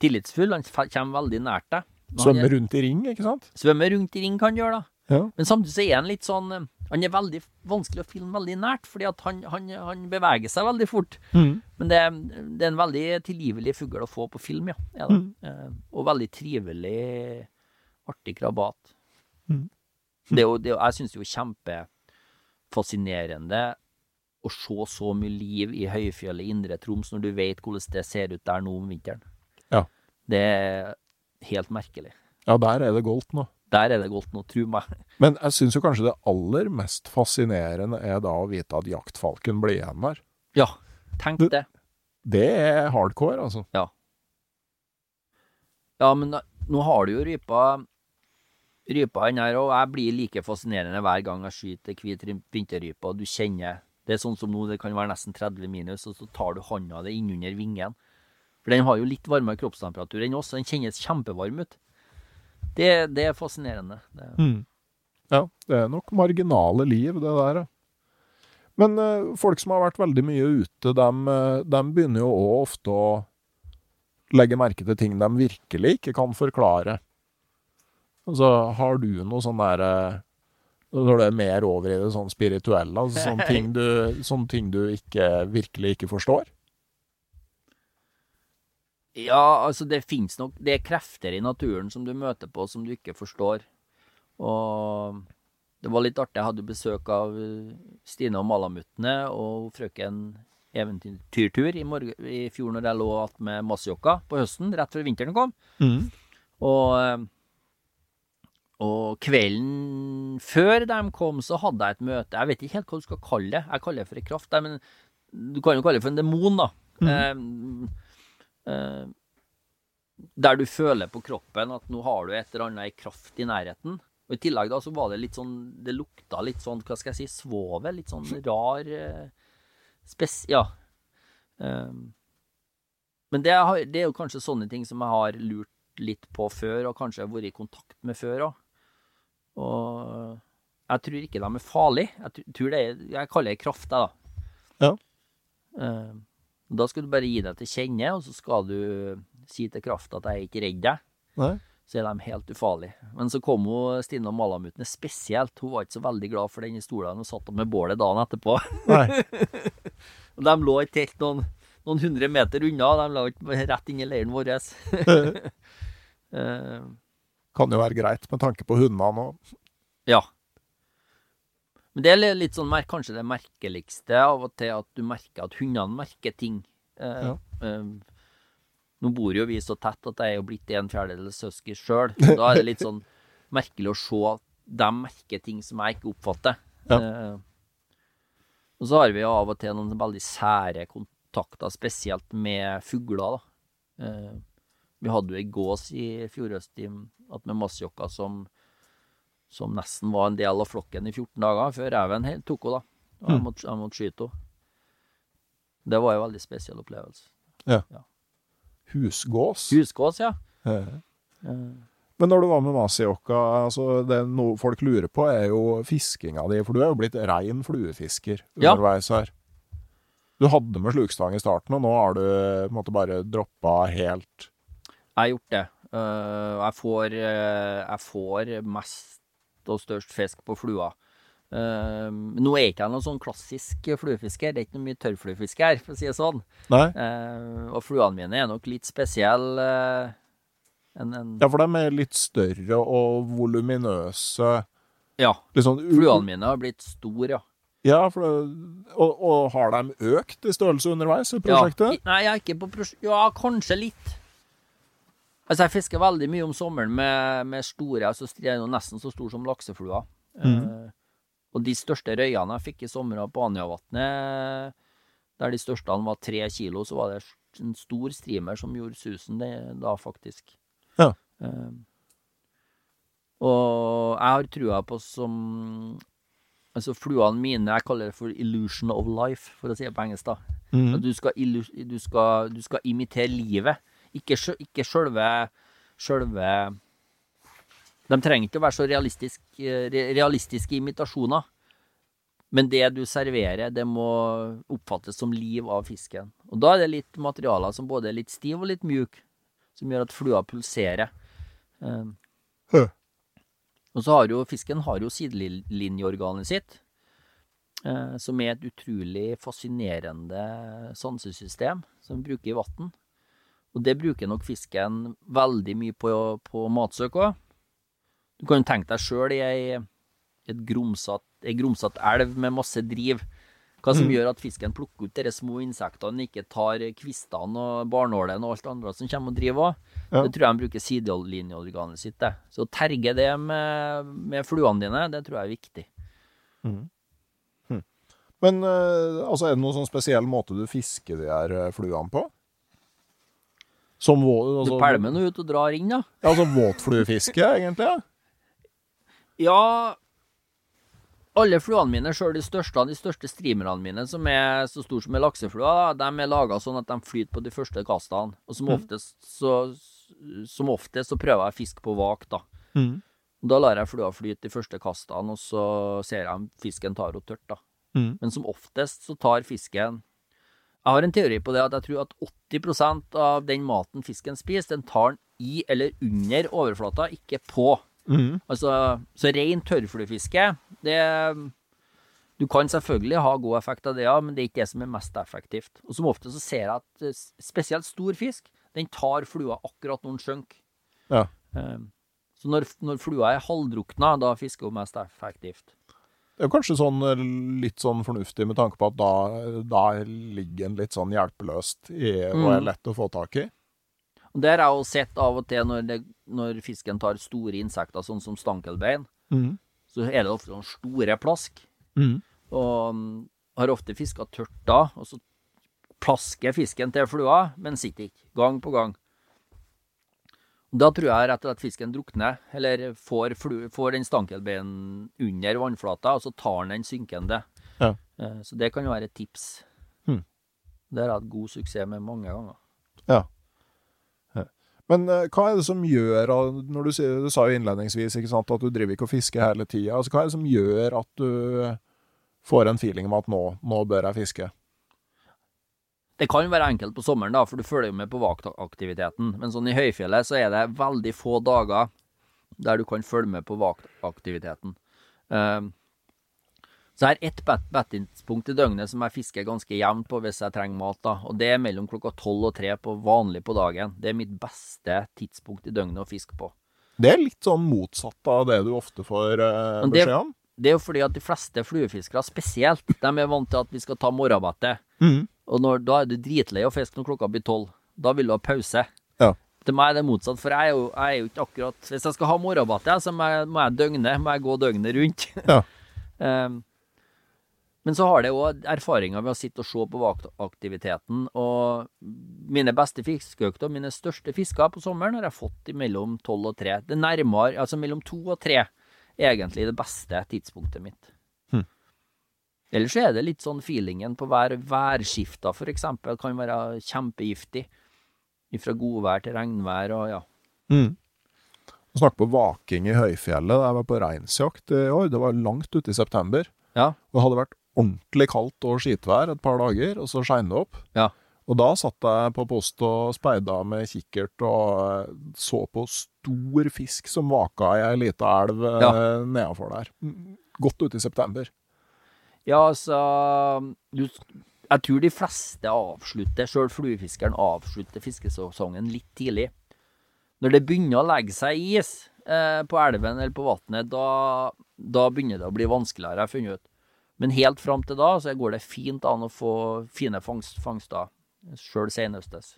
tillitsfull. Han kommer veldig nært deg. Men han Svømme er- rundt i ring, ikke sant? Svømmer rundt i ring kan han gjøre, da. Ja. Men samtidig så er han litt sånn eh, Han er veldig vanskelig å filme veldig nært, fordi at han, han, han beveger seg veldig fort. Mm. Men det, det er en veldig tilgivelig fugl å få på film, ja. Mm. Eh, og veldig trivelig, artig krabat. Mm. Det er det jeg syns det er jo kjempefascinerende å se så mye liv i høyfjellet i Indre Troms når du vet hvordan det ser ut der nå om vinteren. Ja. Det er helt merkelig. ja, der er det goldt nå. Der er det godt nå, tro meg. Men jeg syns jo kanskje det aller mest fascinerende er da å vite at jaktfalken blir igjen der. Ja, tenk det. Det er hardcore, altså. Ja, Ja, men da, nå har du jo rypa rypa den her, og jeg blir like fascinerende hver gang jeg skyter hvit vinterrype, og du kjenner Det er sånn som nå, det kan være nesten 30 minus, og så tar du hånda di innunder vingen. For den har jo litt varmere kroppstemperatur enn oss, og den kjennes kjempevarm ut. Det, det er fascinerende. Det, Mm. Ja, det er nok marginale liv, det der. Men eh, folk som har vært veldig mye ute, de, begynner jo òg ofte å legge merke til ting de virkelig ikke kan forklare. Altså, har du noe sånn derre Når det er mer over i det sånn spirituelle, altså sånne ting du, sånne ting du ikke, virkelig ikke forstår? Ja, altså det finnes nok Det er krefter i naturen som du møter på som du ikke forstår. Og det var litt artig. Jeg hadde besøk av eh, Stine og Malamuttene og frøken eventyrtur i, i fjor når jeg lå igjen med Masjokka på høsten, rett før vinteren kom. Mm. Og, eh, og kvelden før de kom, så hadde jeg et møte. Jeg vet ikke helt hva du skal kalle det. Jeg kaller det for en kraft, men du kan jo kalle det for en demon, da. Eh, eh, der du føler på kroppen at nå har du et eller annet kraft i nærheten. Og I tillegg da så var det litt sånn Det lukta litt sånn, hva skal jeg si, svovel. Litt sånn rar eh, spes... Ja. Eh, men det, det er jo kanskje sånne ting som jeg har lurt litt på før, og kanskje har vært i kontakt med før òg. Og jeg tror ikke de er farlige. Jeg tror det er Jeg kaller det kraft, jeg, da. Ja. Da skal du bare gi deg til kjenne, og så skal du si til krafta at jeg er ikke redd deg. Nei. Så er de helt ufarlige. Men så kom hun Stine og Malamutene spesielt. Hun var ikke så veldig glad for den stolen. og satt med bålet dagen etterpå. Og de lå i telt noen, noen hundre meter unna. De lå ikke rett inn i leiren vår. uh, Kan jo være greit med tanke på hundene òg. Ja. Men det er litt sånn kanskje det merkeligste av og til, at du merker at hundene merker ting. Eh, Ja. eh, nå bor jo vi så tett at jeg er jo blitt en fjerdedel søsken sjøl. Da er det litt sånn merkelig å se at de merker ting som jeg ikke oppfatter. Ja. Eh, og så har vi jo av og til noen veldig sære kontakter, spesielt med fugler. da. Eh, vi hadde jo ei gås i fjor høst med massejokker som som nesten var en del av flokken i 14 dager, før reven tok henne, da. Og jeg Mm. måtte, jeg måtte skyte henne. Det var en veldig spesiell opplevelse. Ja. husgås. Husgås, ja. Men når du var med Masiokka, altså det noe folk lurer på, er jo fiskinga di. For du er jo blitt rein fluefisker Ja. underveis her. Du hadde med slukstang i starten, og nå har du på en måte bare droppa helt Jeg har gjort det. Eh, jeg, får, eh, jeg får mest og størst fisk på flua. Uh, nå er ikke jeg noen sånn klassisk fluefisker. Det er ikke noe mye tørrfluefiske her, for å si det sånn. Eh, og fluene mine er nok litt spesielle. Uh, en, Ja, for de er litt større og voluminøse. ja. Sånn Fluene mine har blitt store, ja. Ja, det, og, og har de økt i størrelse underveis i prosjektet? Ja, nei, jeg er ikke på prosjekt... Ja, kanskje litt. Altså, jeg fisker veldig mye om sommeren med, med store altså, De er jo nesten så store som lakseflua. Uh, og de største røyene jeg fikk i sommer på Anjavatnet, der de største var tre kilo, så var det en stor streamer som gjorde susen det, da, faktisk. Ja. Uh, og jeg har trua på som Altså, fluene mine Jeg kaller det for illusion of life, for å si det på engelsk, da. Mm. Du skal, du skal, du skal imitere livet, ikke, ikke sjølve Sjølve De trenger ikke å være så realistisk, eh, realistiske imitasjoner. Men det du serverer, det må oppfattes som liv av fisken. Og da er det litt materialer som både er litt stiv og litt mjuk, som gjør at flua pulserer. Hø. og så har jo fisken har jo sidelinjeorganet sitt, eh, som er et utrolig fascinerende sansesystem som vi bruker i vann. Og det bruker nok fisken veldig mye på, på matsøk òg. Du kan jo tenke deg sjøl i ei, et grumsatt, elv med masse driv. Hva som Mm. gjør at fisken plukker ut de små insektene, ikke tar kvistene og barnålene og alt det andre som kommer og driver òg. Ja. Det tror jeg de bruker sidelinjeorganet sitt. til. Så å terge det med, med fluene dine, det tror jeg er viktig. Men eh, altså, er det noen sånn spesiell måte du fisker de her eh, fluene på? Som vå, Du altså, pælmer nå ut og drar inn, da. Ja, altså våtfluefiske, egentlig? Ja. Ja Alle fluene mine, sjøl de største av de største streamerne mine, som er så store som ei lakseflue, de er laga sånn at de flyter på de første kastene. Og som Mm. oftest så, som oftest så prøver jeg å fiske på vak, da. Mm. Da lar jeg flua flyte de første kastene, og så ser jeg om fisken tar henne tørt, da. Mm. Men som oftest så tar fisken Jeg har en teori på det at jeg tror at 80% av den maten fisken spiser, den tar den i eller under overflata, ikke på. Mm. Altså, så ren tørrfluefiske, det Du kan selvfølgelig ha god effekt av det, ja, men det er ikke det som er mest effektivt. Og som ofte så ser jeg at eh, spesielt stor fisk, den tar flua akkurat når den synker. Ja. Eh, Så når, når flua er halvdrukna, da fisker hun mest effektivt. Det er jo kanskje sånn eh, litt sånn fornuftig med tanke på at da, da ligger en litt sånn hjelpeløst i, og er Mm. lett å få tak i. Og Det har jeg jo sett av og til når, det, når fisken tar store insekter, sånn som stankelbein. Så er det ofte sånn store plask. Og mm, har ofte fiska tørt da, og så plasker fisken til flua, men sitter ikke. Gang på gang. Da tror jeg rett og slett fisken drukner, eller får, får den stankelbeinen under vannflata, og så tar den den synkende. Ja. Eh, Så det kan jo være et tips. Hmm. Det har jeg hatt god suksess med mange ganger. Ja. Men eh, hva er det som gjør når du, du sa jo innledningsvis sant, at du driver ikke og fisker hele tida. Altså, hva er det som gjør at du får en feeling om at nå, nå bør jeg fiske? Det kan være enkelt på sommeren, da, for du følger jo med på vaktaktiviteten. Men sånn i høyfjellet så er det veldig få dager der du kan følge med på vaktaktiviteten. Um, så jeg har ett bet- bettidspunkt i døgnet som jeg fisker ganske jevnt på hvis jeg trenger mat. da, Og det er mellom klokka tolv og tre på vanlig på dagen. Det er mitt beste tidspunkt i døgnet å fiske på. Det er litt sånn motsatt av det du ofte får eh, beskjed om. Det er jo fordi at de fleste fluefiskere spesielt, de er vant til at vi skal ta morgenbettet. Og når, da er du dritlei å fiske når klokka blir tolv. Da vil du ha pause. Ja. Til meg er det motsatt, for jeg er jo, jeg er jo ikke akkurat Hvis jeg skal ha morgenbate, så må jeg, må jeg døgne, må jeg gå døgnet rundt. Ja. um, men så har det òg erfaringer ved å sitte og se på vaktaktiviteten. Og mine beste fiskeøkter, mine største fisker på sommeren, har jeg fått mellom tolv og tre. Det nærmere, altså mellom to og tre, egentlig det beste tidspunktet mitt. Ellers er det litt sånn feelingen på hver værskifta, for eksempel, kan være kjempegiftig. Fra godvær til regnvær og ja. Mm. Snakk på vaking i høyfjellet. Jeg var på reinsjakt i år. Det var langt ute i september. Ja. Og det hadde vært ordentlig kaldt og skitvær et par dager, og så skein det opp. Ja. Og da satt jeg på post og speida med kikkert og eh, så på stor fisk som vaka i ei lita elv eh, Ja. nedafor der. Mm, Godt ute i september. Ja, altså du, Jeg tror de fleste avslutter, sjøl fluefiskeren avslutter fiskesesongen litt tidlig. Når det begynner å legge seg is eh, på elven eller på vannet, da, da begynner det å bli vanskeligere, har jeg funnet ut. Men helt fram til da så går det fint an å få fine fangst, fangster, sjøl senhøstes.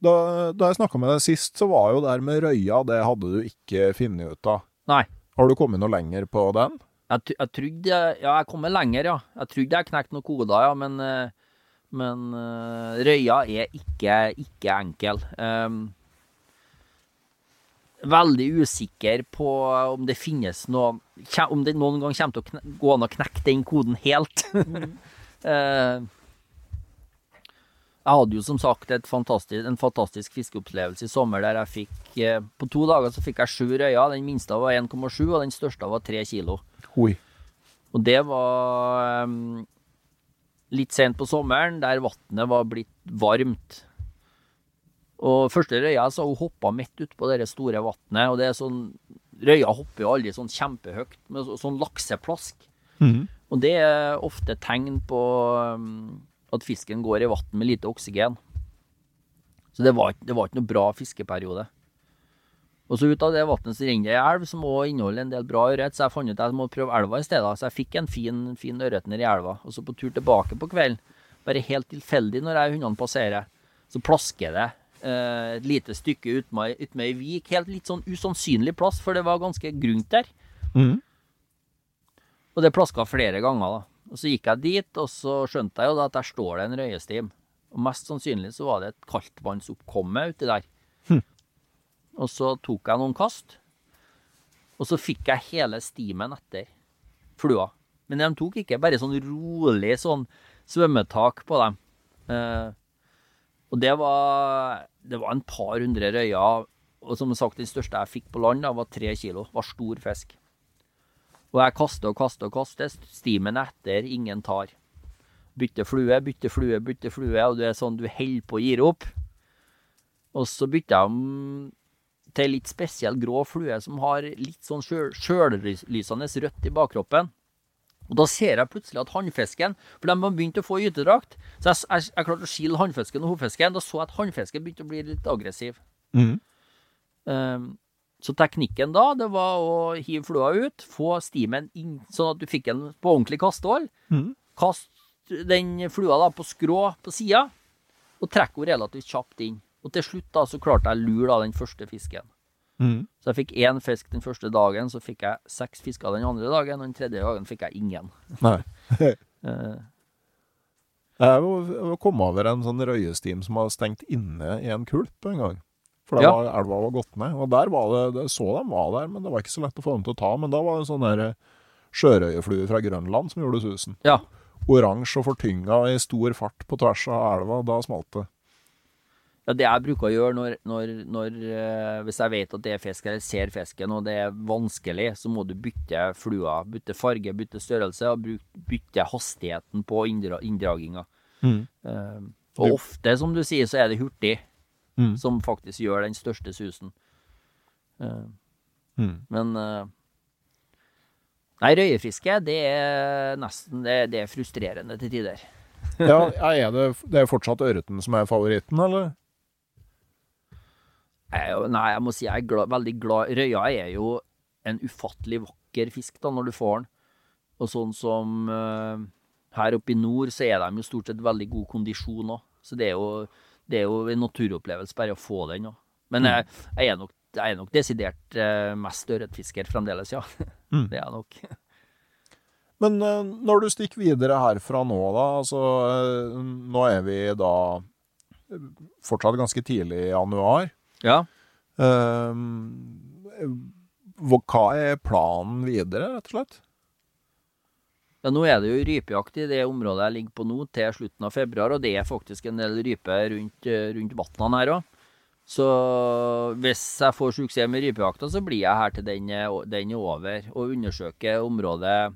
Da, da jeg snakka med deg sist, så var jo det her med røya, det hadde du ikke funnet ut av. Nei. Har du kommet noe lenger på den? Jeg, jeg trodde jeg- Ja, jeg kommer lenger, ja. Jeg trodde jeg knekte noen koder, ja, men, eh, men uh, røya er ikke, ikke enkel. Um, veldig usikker på om det finnes noe Om det noen gang kommer til å kne, gå an å knekke den koden helt. Eh, jeg hadde jo som sagt et fantastisk, en fantastisk fiskeopplevelse i sommer der jeg fikk eh, På to dager så fikk jeg sju røyer. Den minste var 1,7, og den største var 3 kilo. Oi. Og det var um, litt sent på sommeren, der vannet var blitt varmt. Og første røya så hun hoppa midt utpå det store vannet. Og det er sånn Røya hopper jo aldri sånn kjempehøyt, med sånn lakseplask. Og det er ofte tegn på um, at fisken går i vann med lite oksygen. Så det var, det var ikke noe bra fiskeperiode. Og så ut av det vannet så renner det ei elv som også inneholder en del bra ørret, så jeg fant ut at jeg må prøve elva i stedet. Så jeg fikk en fin, fin ørret nedi elva. Og så på tur tilbake på kvelden, bare helt tilfeldig når jeg og hundene passerer, så plasker det eh, et lite stykke utmed ut ei vik. Helt litt sånn usannsynlig plass, for det var ganske grunt der. Mm. Og det plaska flere ganger, da. Og så gikk jeg dit, og så skjønte jeg jo da at der står det en røyestim. Og mest sannsynlig så var det et kaldtvannsoppkomme uti der. Og så tok jeg noen kast, og så fikk jeg hele stimen etter flua. Men de tok ikke bare sånn rolig sånn svømmetak på dem. Eh, og det var, det var en par hundre røyer, og som sagt, den største jeg fikk på land, da, var tre kilo. Var stor fisk. Og jeg kaster og kaster og kaster. Stimen etter, ingen tar. Bytte flue, bytte flue, bytte flue, og du er sånn, du holder på å gi opp. Og så bytter jeg om til litt spesiell grå flue som har litt sånn sjøl- sjøllysende rødt i bakkroppen. Og da ser jeg plutselig at hannfisken For de har begynt å få gytedrakt. Så jeg, jeg, jeg klarte å skille hannfisken og hovfisken. Da så jeg at hannfisken begynte å bli litt aggressiv. Mm. Um, Så teknikken da, det var å hive flua ut, få stimen inn, sånn at du fikk den på ordentlig kastehold. Mm. Kast den flua da på skrå på sida, og trekk henne relativt kjapt inn. Og til slutt da, så klarte jeg å lure da den første fisken. Mm. Så jeg fikk én fisk den første dagen, så fikk jeg seks fisker den andre dagen, og den tredje dagen fikk jeg ingen. Nei. Eh, Jeg kom over en sånn røyestim som var stengt inne i en kulp en gang. For Ja. var elva var gått ned. Og der var det, det så de var der, men det var ikke så lett å få dem til å ta. Men da var det sånn der sjørøyeflue fra Grønland som gjorde susen. ja. Oransje og fortynga i stor fart på tvers av elva. Da smalt det. Ja, det jeg bruker å gjøre når, når, når eh, Hvis jeg vet at det er fisk, eller ser fisken, og det er vanskelig, så må du bytte flua. Bytte farge, bytte størrelse, og bytte hastigheten på inndra, inndraginga. Eh, og Du- ofte, som du sier, så er det hurtig Mm. som faktisk gjør den største susen. Uh, Mm. men uh, Nei, røyefiske, det er nesten det, det er frustrerende til tider. Ja, er det, det er fortsatt ørreten som er favoritten, eller? Jeg, nei, jeg må si jeg er glad, veldig glad Røya er jo en ufattelig vakker fisk da, når du får den. Og sånn som uh, her oppe i nord, så er de jo stort sett veldig god kondisjon òg. Så det er, jo, det er jo en naturopplevelse bare å få den òg. Men jeg, jeg, er nok, jeg er nok desidert eh, mest ørretfisker fremdeles, ja. Mm. Det er jeg nok. Men eh, når du stikker videre herfra nå, da altså eh, Nå er vi da fortsatt ganske tidlig i januar. Ja. Hva er planen videre, rett og slett? Ja, Nå er det jo rypejakt i det området jeg ligger på nå, til slutten av februar, og det er faktisk en del rype rundt, eh, rundt vannene her òg. Så hvis jeg får suksess med rypejakta, så blir jeg her til den, den er over, og undersøker området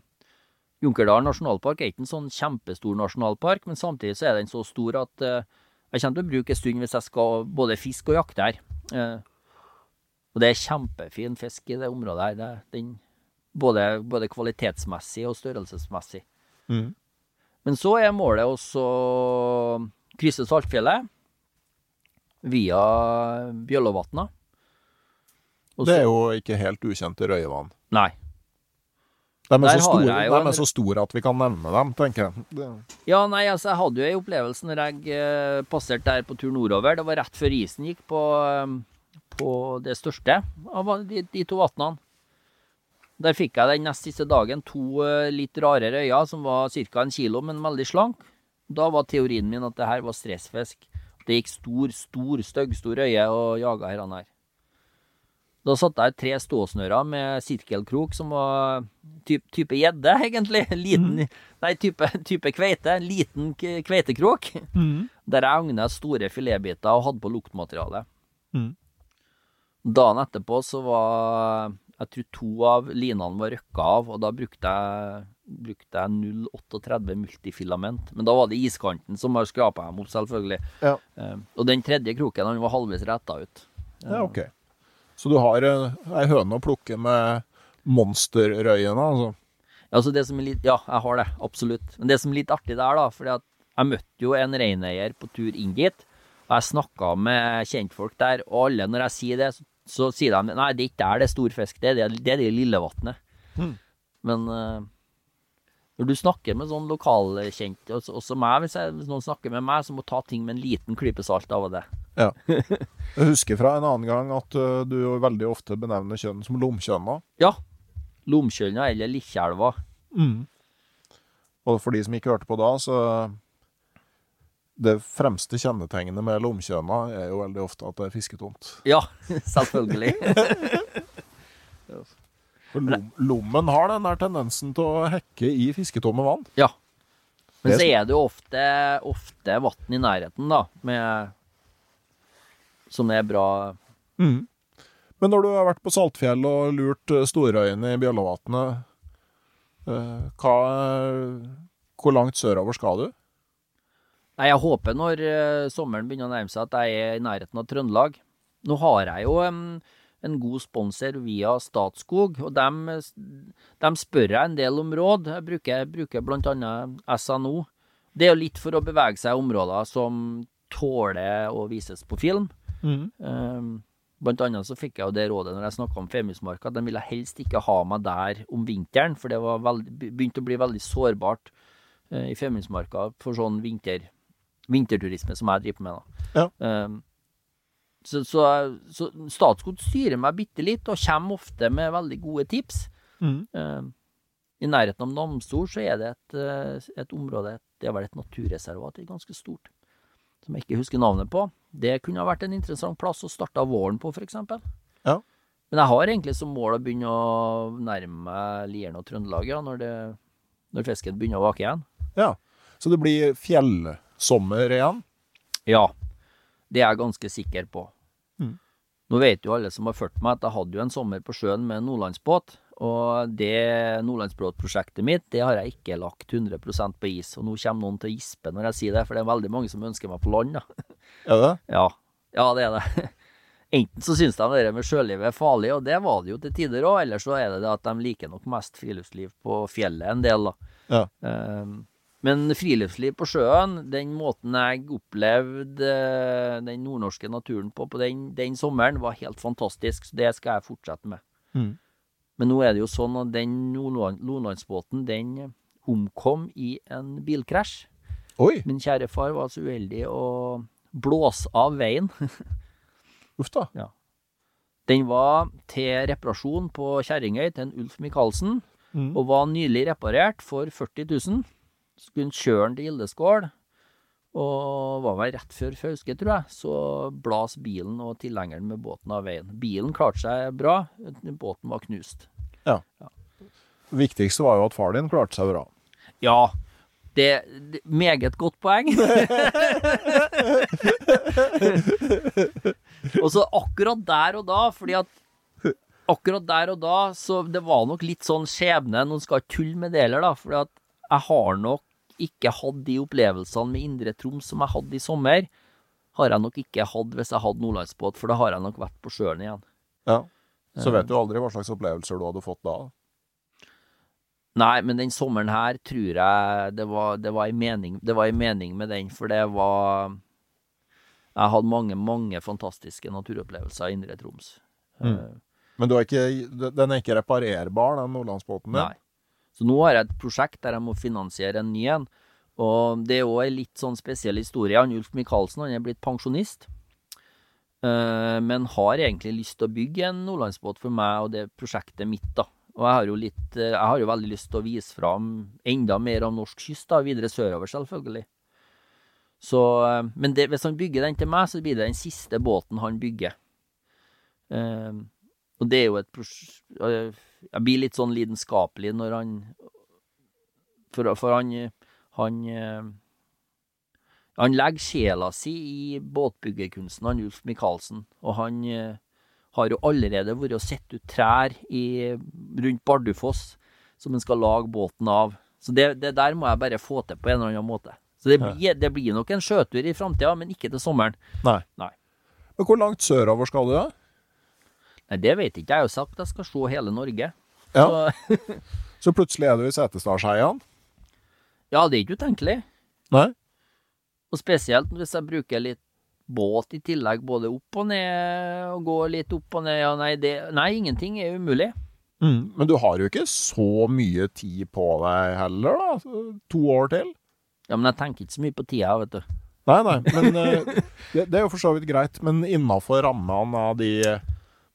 Junkerdal nasjonalpark er ikke en sånn kjempestor nasjonalpark, men samtidig så er den så stor at eh, jeg kommer til å bruke en stund hvis jeg skal både fiske og jakte her. Eh, og det er kjempefin fisk i det området her. Det, den, både, både kvalitetsmessig og størrelsesmessig. Mm. Men så er målet også krysse Saltfjellet via Bjøllovatna. Det er jo ikke helt ukjente røyevann. Nei. De er, så store, de er en- så store at vi kan nevne dem, tenker jeg. Det, Ja, nei, altså, jeg hadde jo ei opplevelse når jeg eh, passerte der på tur nordover. Det var rett før isen gikk på, eh, på det største av de, de to vannene. Der fikk jeg den nest siste dagen to eh, litt rarere øyne, som var ca. en kilo, men veldig slank. Da var teorien min at det her var stressfisk. Det gikk stor, stor, styggstor øye og jaga herrene her. Da satte jeg tre ståsnører med sirkelkrok som var typ, type gjedde, egentlig. Liten, Nei, type, type kveite. Liten kveitekrok. kveitekrok. Der jeg agna store filetbiter og hadde på luktmateriale. Mm. Dagen etterpå så var Jeg tror to av linene var røkka av, og da brukte jeg, brukte jeg 0,38 multifilament. Men da var det iskanten som har skrapa dem opp, selvfølgelig. Ja. Uh, og den tredje kroken han var halvveis retta ut. ja, ok. Så du har eh, ei høne å plukke med monsterrøyene, altså? Altså det som er litt, ja, jeg har det, absolutt. Men det som er litt artig der, da, fordi at jeg møtte jo en reineier på tur inn dit, og jeg snakka med kjentfolk der, og alle, når jeg sier det, så, så sier de nei, det er ikke der det er stor fisk, det er det, det, det Lillevatnet. Mm. Men uh, når du snakker med sånn lokalkjente, også, også meg, hvis, jeg, hvis noen snakker med meg, så må ta ting med en liten klype salt av det. Jeg husker fra en annen gang at uh, du veldig ofte benevner kjønn som lomkjønna. Ja, Lomkjønna eller Likkjelva. Og for de som ikke hørte på da, så Det fremste kjennetegnet med lomkjøna er jo veldig ofte at det er fisketomt. Ja, selvfølgelig. For lom, lommen har den der tendensen til å hekke i fisketomme vann. Ja. Men så er det jo ofte, ofte vann i nærheten, da, med, som er bra Men når du har vært på Saltfjell og lurt eh, storøyene i Bjøllovatnet, eh, hva, hvor langt sørover skal du? Nei, jeg håper når eh, sommeren begynner å nærme seg at jeg er i nærheten av Trøndelag. Nå har jeg jo en, en god sponsor via Statskog, og dem, dem spør jeg en del om råd. Jeg bruker, bruker annet SNO. Det er jo litt for å bevege seg i områder som tåler å vises på film. Um, Blant annet så fikk jeg jo det rådet når jeg snakka om Femundsmarka, at de ville helst ikke ha meg der om vinteren, for det var veldig, begynte å bli veldig sårbart uh, i Femundsmarka for sånn vinter, vinterturisme som jeg driver med. da. Ja. Um, så, så, så Statskog styrer meg bitte litt, og kommer ofte med veldig gode tips. Mm. Um, I nærheten av Namstor så er det et, eh, et område, det er vel et naturreservat, det er ganske stort, som jeg ikke husker navnet på. Det kunne ha vært en interessant plass å starte våren på, f.eks. Ja. Men jeg har egentlig som mål å begynne å nærme meg Lieren og Trøndelag, ja, når, det, når fisken begynner å vake igjen. Ja. Så det blir fjellsommer igjen? Ja, det er jeg ganske sikker på. Mm. Nå vet jo alle som har fulgt meg, at jeg hadde jo en sommer på sjøen med nordlandsbåt. Og det nordlandsbåtprosjektet mitt, det har jeg ikke lagt 100% på is. Og nå kommer noen til å gispe når jeg sier det, for det er veldig mange som ønsker meg på land. da. Er det? Ja, ja det er det. Enten så syns de det med sjølivet er farlig, og det var det jo til tider òg, eller så er det det at de liker nok mest friluftsliv på fjellet en del, da. Ja. Ehm, men friluftsliv på sjøen, den måten jeg opplevde eh, den nordnorske naturen på på den, den sommeren, var helt fantastisk. Så det skal jeg fortsette med. Mm. Men nå er det jo sånn at den nordlandsbåten, den omkom i en bilkrasj. Oi, Min kjære far var så uheldig å blåse av veien. uff da. Den var til reparasjon på Kjerringøy til en Ulf Michaelsen, Mm. og var nylig reparert for 40 000. Skulle kjøre den til Gildeskål, og var vel rett før Fauske, tror jeg, så blas bilen og tilhengeren med båten av veien. Bilen klarte seg bra, båten var knust. Det viktigste var jo at far din klarte seg bra. Ja, det, er Meget godt poeng. og så akkurat der og da, fordi at akkurat der og da, så det var nok litt sånn skjebne. Noen skal tulle med det heller, da, fordi at jeg har nok ikke hatt de opplevelsene med Indre Troms som jeg hadde i sommer. Har jeg nok ikke hatt hvis jeg hadde nordlandsbåt, for da har jeg nok vært på sjøen igjen. Ja. Så vet du aldri hva slags opplevelser du hadde fått da. Nei, men den sommeren her tror jeg det var, det var, en, mening, det var en mening med den, for det var Jeg hadde mange, mange fantastiske naturopplevelser i Indre Troms. Mm. Eh, Men du ikke, den er ikke reparerbar, den nordlandsbåten din? Nei. Så nå har jeg et prosjekt der jeg må finansiere en ny en. Og det er òg en litt sånn spesiell historie. Han Ulf Michaelsen han er blitt pensjonist. eh, men har egentlig lyst til å bygge en nordlandsbåt for meg og det prosjektet mitt, da. Og jeg har jo litt eh, Jeg har jo veldig lyst til å vise fram enda mer av norsk kyst, da, videre sørover, selvfølgelig. Så eh, Men det, hvis han bygger den til meg, så blir det den siste båten han bygger. Eh, og det er jo et Jeg blir litt sånn lidenskapelig når han For, for han Han Han legger sjela si i båtbyggerkunsten, han Ulf Michaelsen. Og han eh, har jo allerede vært og sett ut trær i, rundt Bardufoss som han skal lage båten av. Så det, det der må jeg bare få til på en eller annen måte. Så det blir, det blir nok en sjøtur i framtida, men ikke til sommeren. Nei. Nei. Men hvor langt sørover skal du, da? Nei, det vet ikke. Jeg har jo sagt at jeg skal se hele Norge. Ja. Så, Så plutselig er du i Setesdalsheian? ja, det er ikke utenkelig. Nei? Og spesielt hvis jeg bruker litt båt i tillegg, både opp og ned, og går litt opp og ned. Ja, nei, det, nei ingenting er umulig. Mm. Men du har jo ikke så mye tid på deg heller, da? To år til? Ja, men jeg tenker ikke så mye på tida, vet du. Nei, nei, men eh, det, det er jo for så vidt greit. Men innafor rammene av de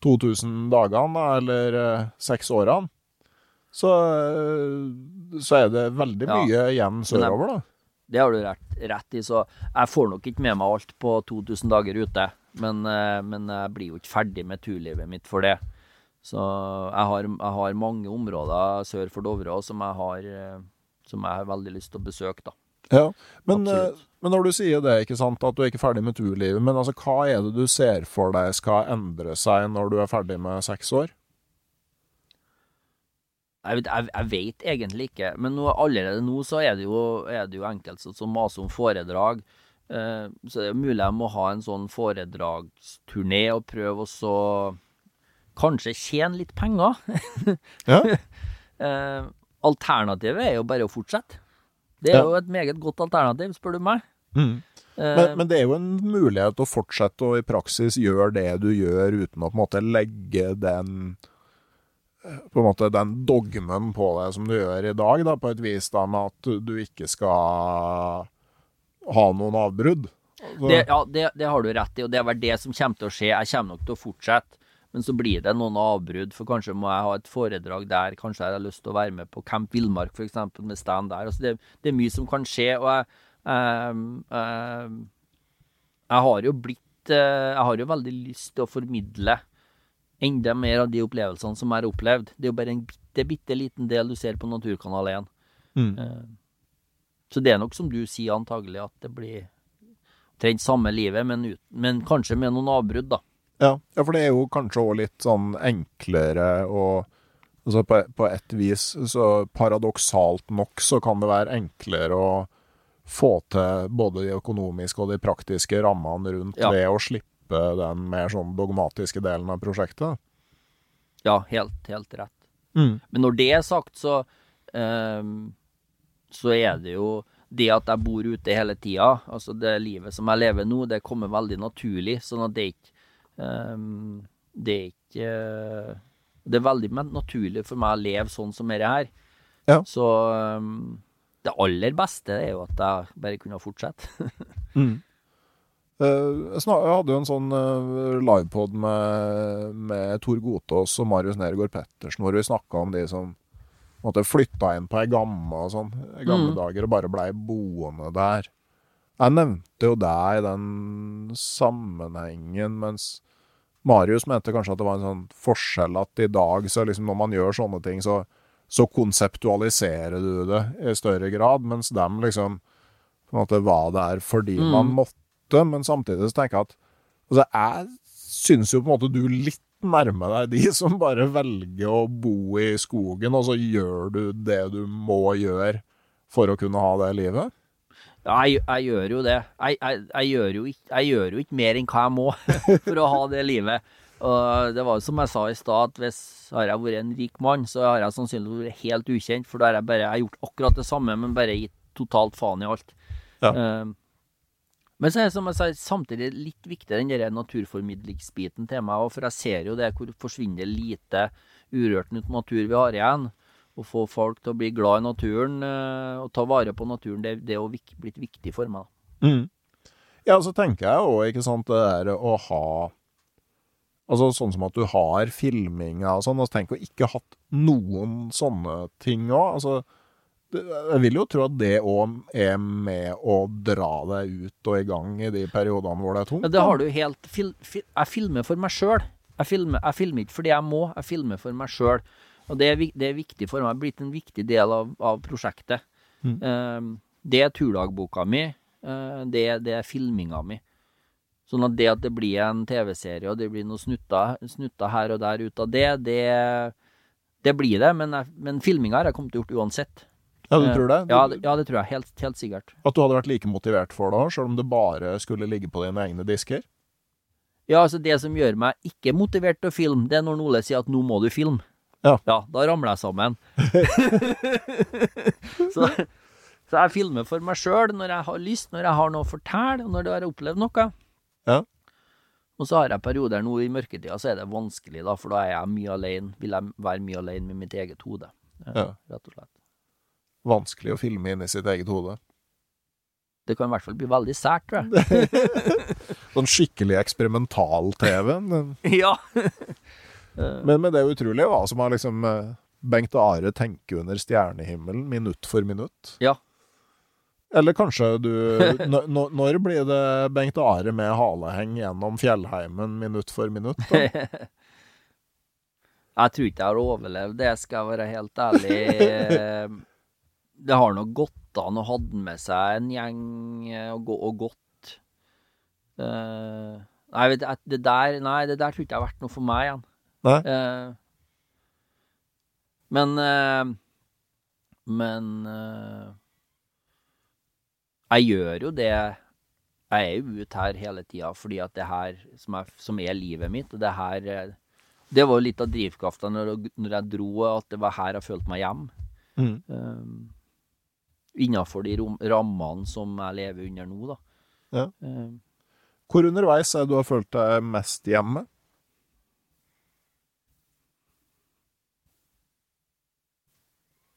2000 dagene, eller eh, seks årene, så, eh, så er det veldig Ja. mye igjen sørover, da. Det har du rett, rett i, så jeg får nok ikke med meg alt på 2000 dager ute. Men, eh, men jeg blir jo ikke ferdig med turlivet mitt for det. Så jeg har, jeg har mange områder sør for Dovre som jeg har, som jeg har veldig lyst til å besøke, da. Ja, men, eh, men når du sier det, ikke sant, at du er ikke ferdig med turlivet, men altså, hva er det du ser for deg skal endre seg når du er ferdig med seks år? Jeg jeg, jeg vet egentlig ikke, men nå, allerede nå så er det jo, er det jo enkelte som- som maser om foredrag. Eh, så det er mulig jeg må ha en sånn foredragsturné og prøve å så kanskje tjene litt penger. Ja. Eh, alternativet er jo bare å fortsette. Det Ja. er jo et meget godt alternativ, spør du meg. Mm. Men, men, det er jo en mulighet å fortsette å i praksis gjøre det du gjør, uten å på en måte legge den på en måte den dogmen på det som du gjør i dag, da, på et vis da, med at du ikke skal ha noen avbrudd. Det, ja, det, det, har du rett i, og det er vel det som kommer til å skje. Jeg kommer nok til å fortsette, men så blir det noen avbrudd, for kanskje må jeg ha et foredrag der, kanskje jeg har lyst til å være med på Camp Villmark f.eks. med stand der. Altså det, det, er mye som kan skje, og jeg, jeg, jeg, jeg har jo blitt eh, Jeg har jo veldig lyst til å formidle enda mer av de opplevelsene som jeg har opplevd. Det er jo bare en bitte, bitte liten del du ser på Naturkanal 1. Mm. Eh, så det er nok som du sier, antagelig at det blir omtrent samme livet, men, ut, men, kanskje med noen avbrudd, da. Ja, ja for det er jo kanskje òg litt sånn enklere og altså på, på et vis, så paradoksalt nok, så kan det være enklere å få til både de økonomiske og de praktiske rammene rundt ja. ved å slippe den mer sånn dogmatiske delen av prosjektet. Ja, helt, helt rett. Mm. Men når det er sagt, så um, så er det jo det at jeg bor ute hele tida, altså det livet som jeg lever nå, det kommer veldig naturlig. Sånn at det ikke Det er ikke Det er veldig naturlig for meg å leve sånn som dette her. Ja. Så um, det aller beste er jo at jeg bare kunne fortsette. mm. Uh, jeg hadde jo en sånn uh, livepod med, med Tor Gotaas og Marius Nergård Pettersen, hvor vi snakka om de som flytta inn på ei gamme og sånn, gamle mm. dager, og bare blei boende der. Jeg nevnte jo deg i den sammenhengen, mens Marius mente kanskje at det var en sånn forskjell at i dag, så liksom når man gjør sånne ting, så, så konseptualiserer du det i større grad, mens dem liksom på en måte var der fordi mm. man måtte, men samtidig så tenker jeg at altså, jeg syns jo på en måte du litt nærmer deg de som bare velger å bo i skogen, og så gjør du det du må gjøre for å kunne ha det livet? Ja, jeg, jeg gjør jo det. Jeg, jeg, jeg, gjør jo ikke, jeg gjør jo ikke mer enn hva jeg må for å ha det livet. Og det var jo som jeg sa i stad, at hvis har jeg vært en rik mann, så har jeg sannsynligvis vært helt ukjent. For da har jeg bare gjort akkurat det samme, men bare gitt totalt faen i alt. Ja. Uh, men så er det som jeg sa, samtidig litt viktig den der naturformidlingsbiten til meg òg, for jeg ser jo det hvor forsvinner lite urørt natur vi har igjen. Å få folk til å bli glad i naturen uh, og ta vare på naturen, det, det er blitt viktig for meg. Mm. Ja, så tenker jeg òg, ikke sant, det der å ha Altså sånn som at du har filminga og sånn. altså Tenk å ikke hatt noen sånne ting òg. Altså, jeg vil jo tro at det òg er med å dra deg ut og i gang i de periodene hvor det er tungt. Ja, det har du helt fil, fil, Jeg filmer for meg sjøl. Jeg, filmer, jeg filmer ikke fordi jeg må, jeg filmer for meg sjøl. Og det er, det er, viktig for meg. Det er blitt en viktig del av, av prosjektet. Mm. Uh, det er turdagboka mi. Uh, det, det, er filminga mi. Sånn at det at det blir en TV-serie, og det blir noen snutter, snutter, her og der ut av det, det, det blir det. Men, jeg, men filminga har jeg kommet til å gjort uansett. Ja, du tror det? Du, ja, det, ja, det tror jeg. Helt, helt, sikkert. At du hadde vært like motivert for det òg, sjøl om det bare skulle ligge på dine egne disker? Ja, altså det som gjør meg ikke motivert til å filme, det er når Ole sier at 'nå må du filme'. Ja. ja da ramler jeg sammen. så, så, jeg filmer for meg sjøl når jeg har lyst, når jeg har noe å fortelle, og når jeg har opplevd noe. Ja. Og så har jeg perioder nå i mørketida, så er det vanskelig, da, for da er jeg mye alene. Vil jeg være mye alene med mitt eget hode, ja. rett og slett vanskelig å filme inn i sitt eget hode. Det kan i hvert fall bli veldig sært, tror jeg. sånn skikkelig eksperimental-TV. ja. Men, men det er utrolig hva som har liksom eh, Bengt og Are tenker under stjernehimmelen minutt for minutt. Ja. Eller kanskje du Når blir det Bengt og Are med haleheng gjennom fjellheimen minutt for minutt? Jeg tror ikke jeg har overlevd det, skal jeg være helt ærlig det har nok gått an å ha med seg en gjeng eh, og, og gått. Nei, det der, nei, det der tror ikke jeg har vært noe for meg igjen. Uh, men uh, Men jeg gjør jo det Jeg er jo ute her hele tida fordi at det her som er, som er, livet mitt, og det her Det var jo litt av drivkrafta når, når, jeg dro, at det var her jeg følte meg hjemme. Mm. Um, innafor de rammene som jeg lever under nå, da. Ja. Eh, Hvor underveis er det du har følt deg mest hjemme?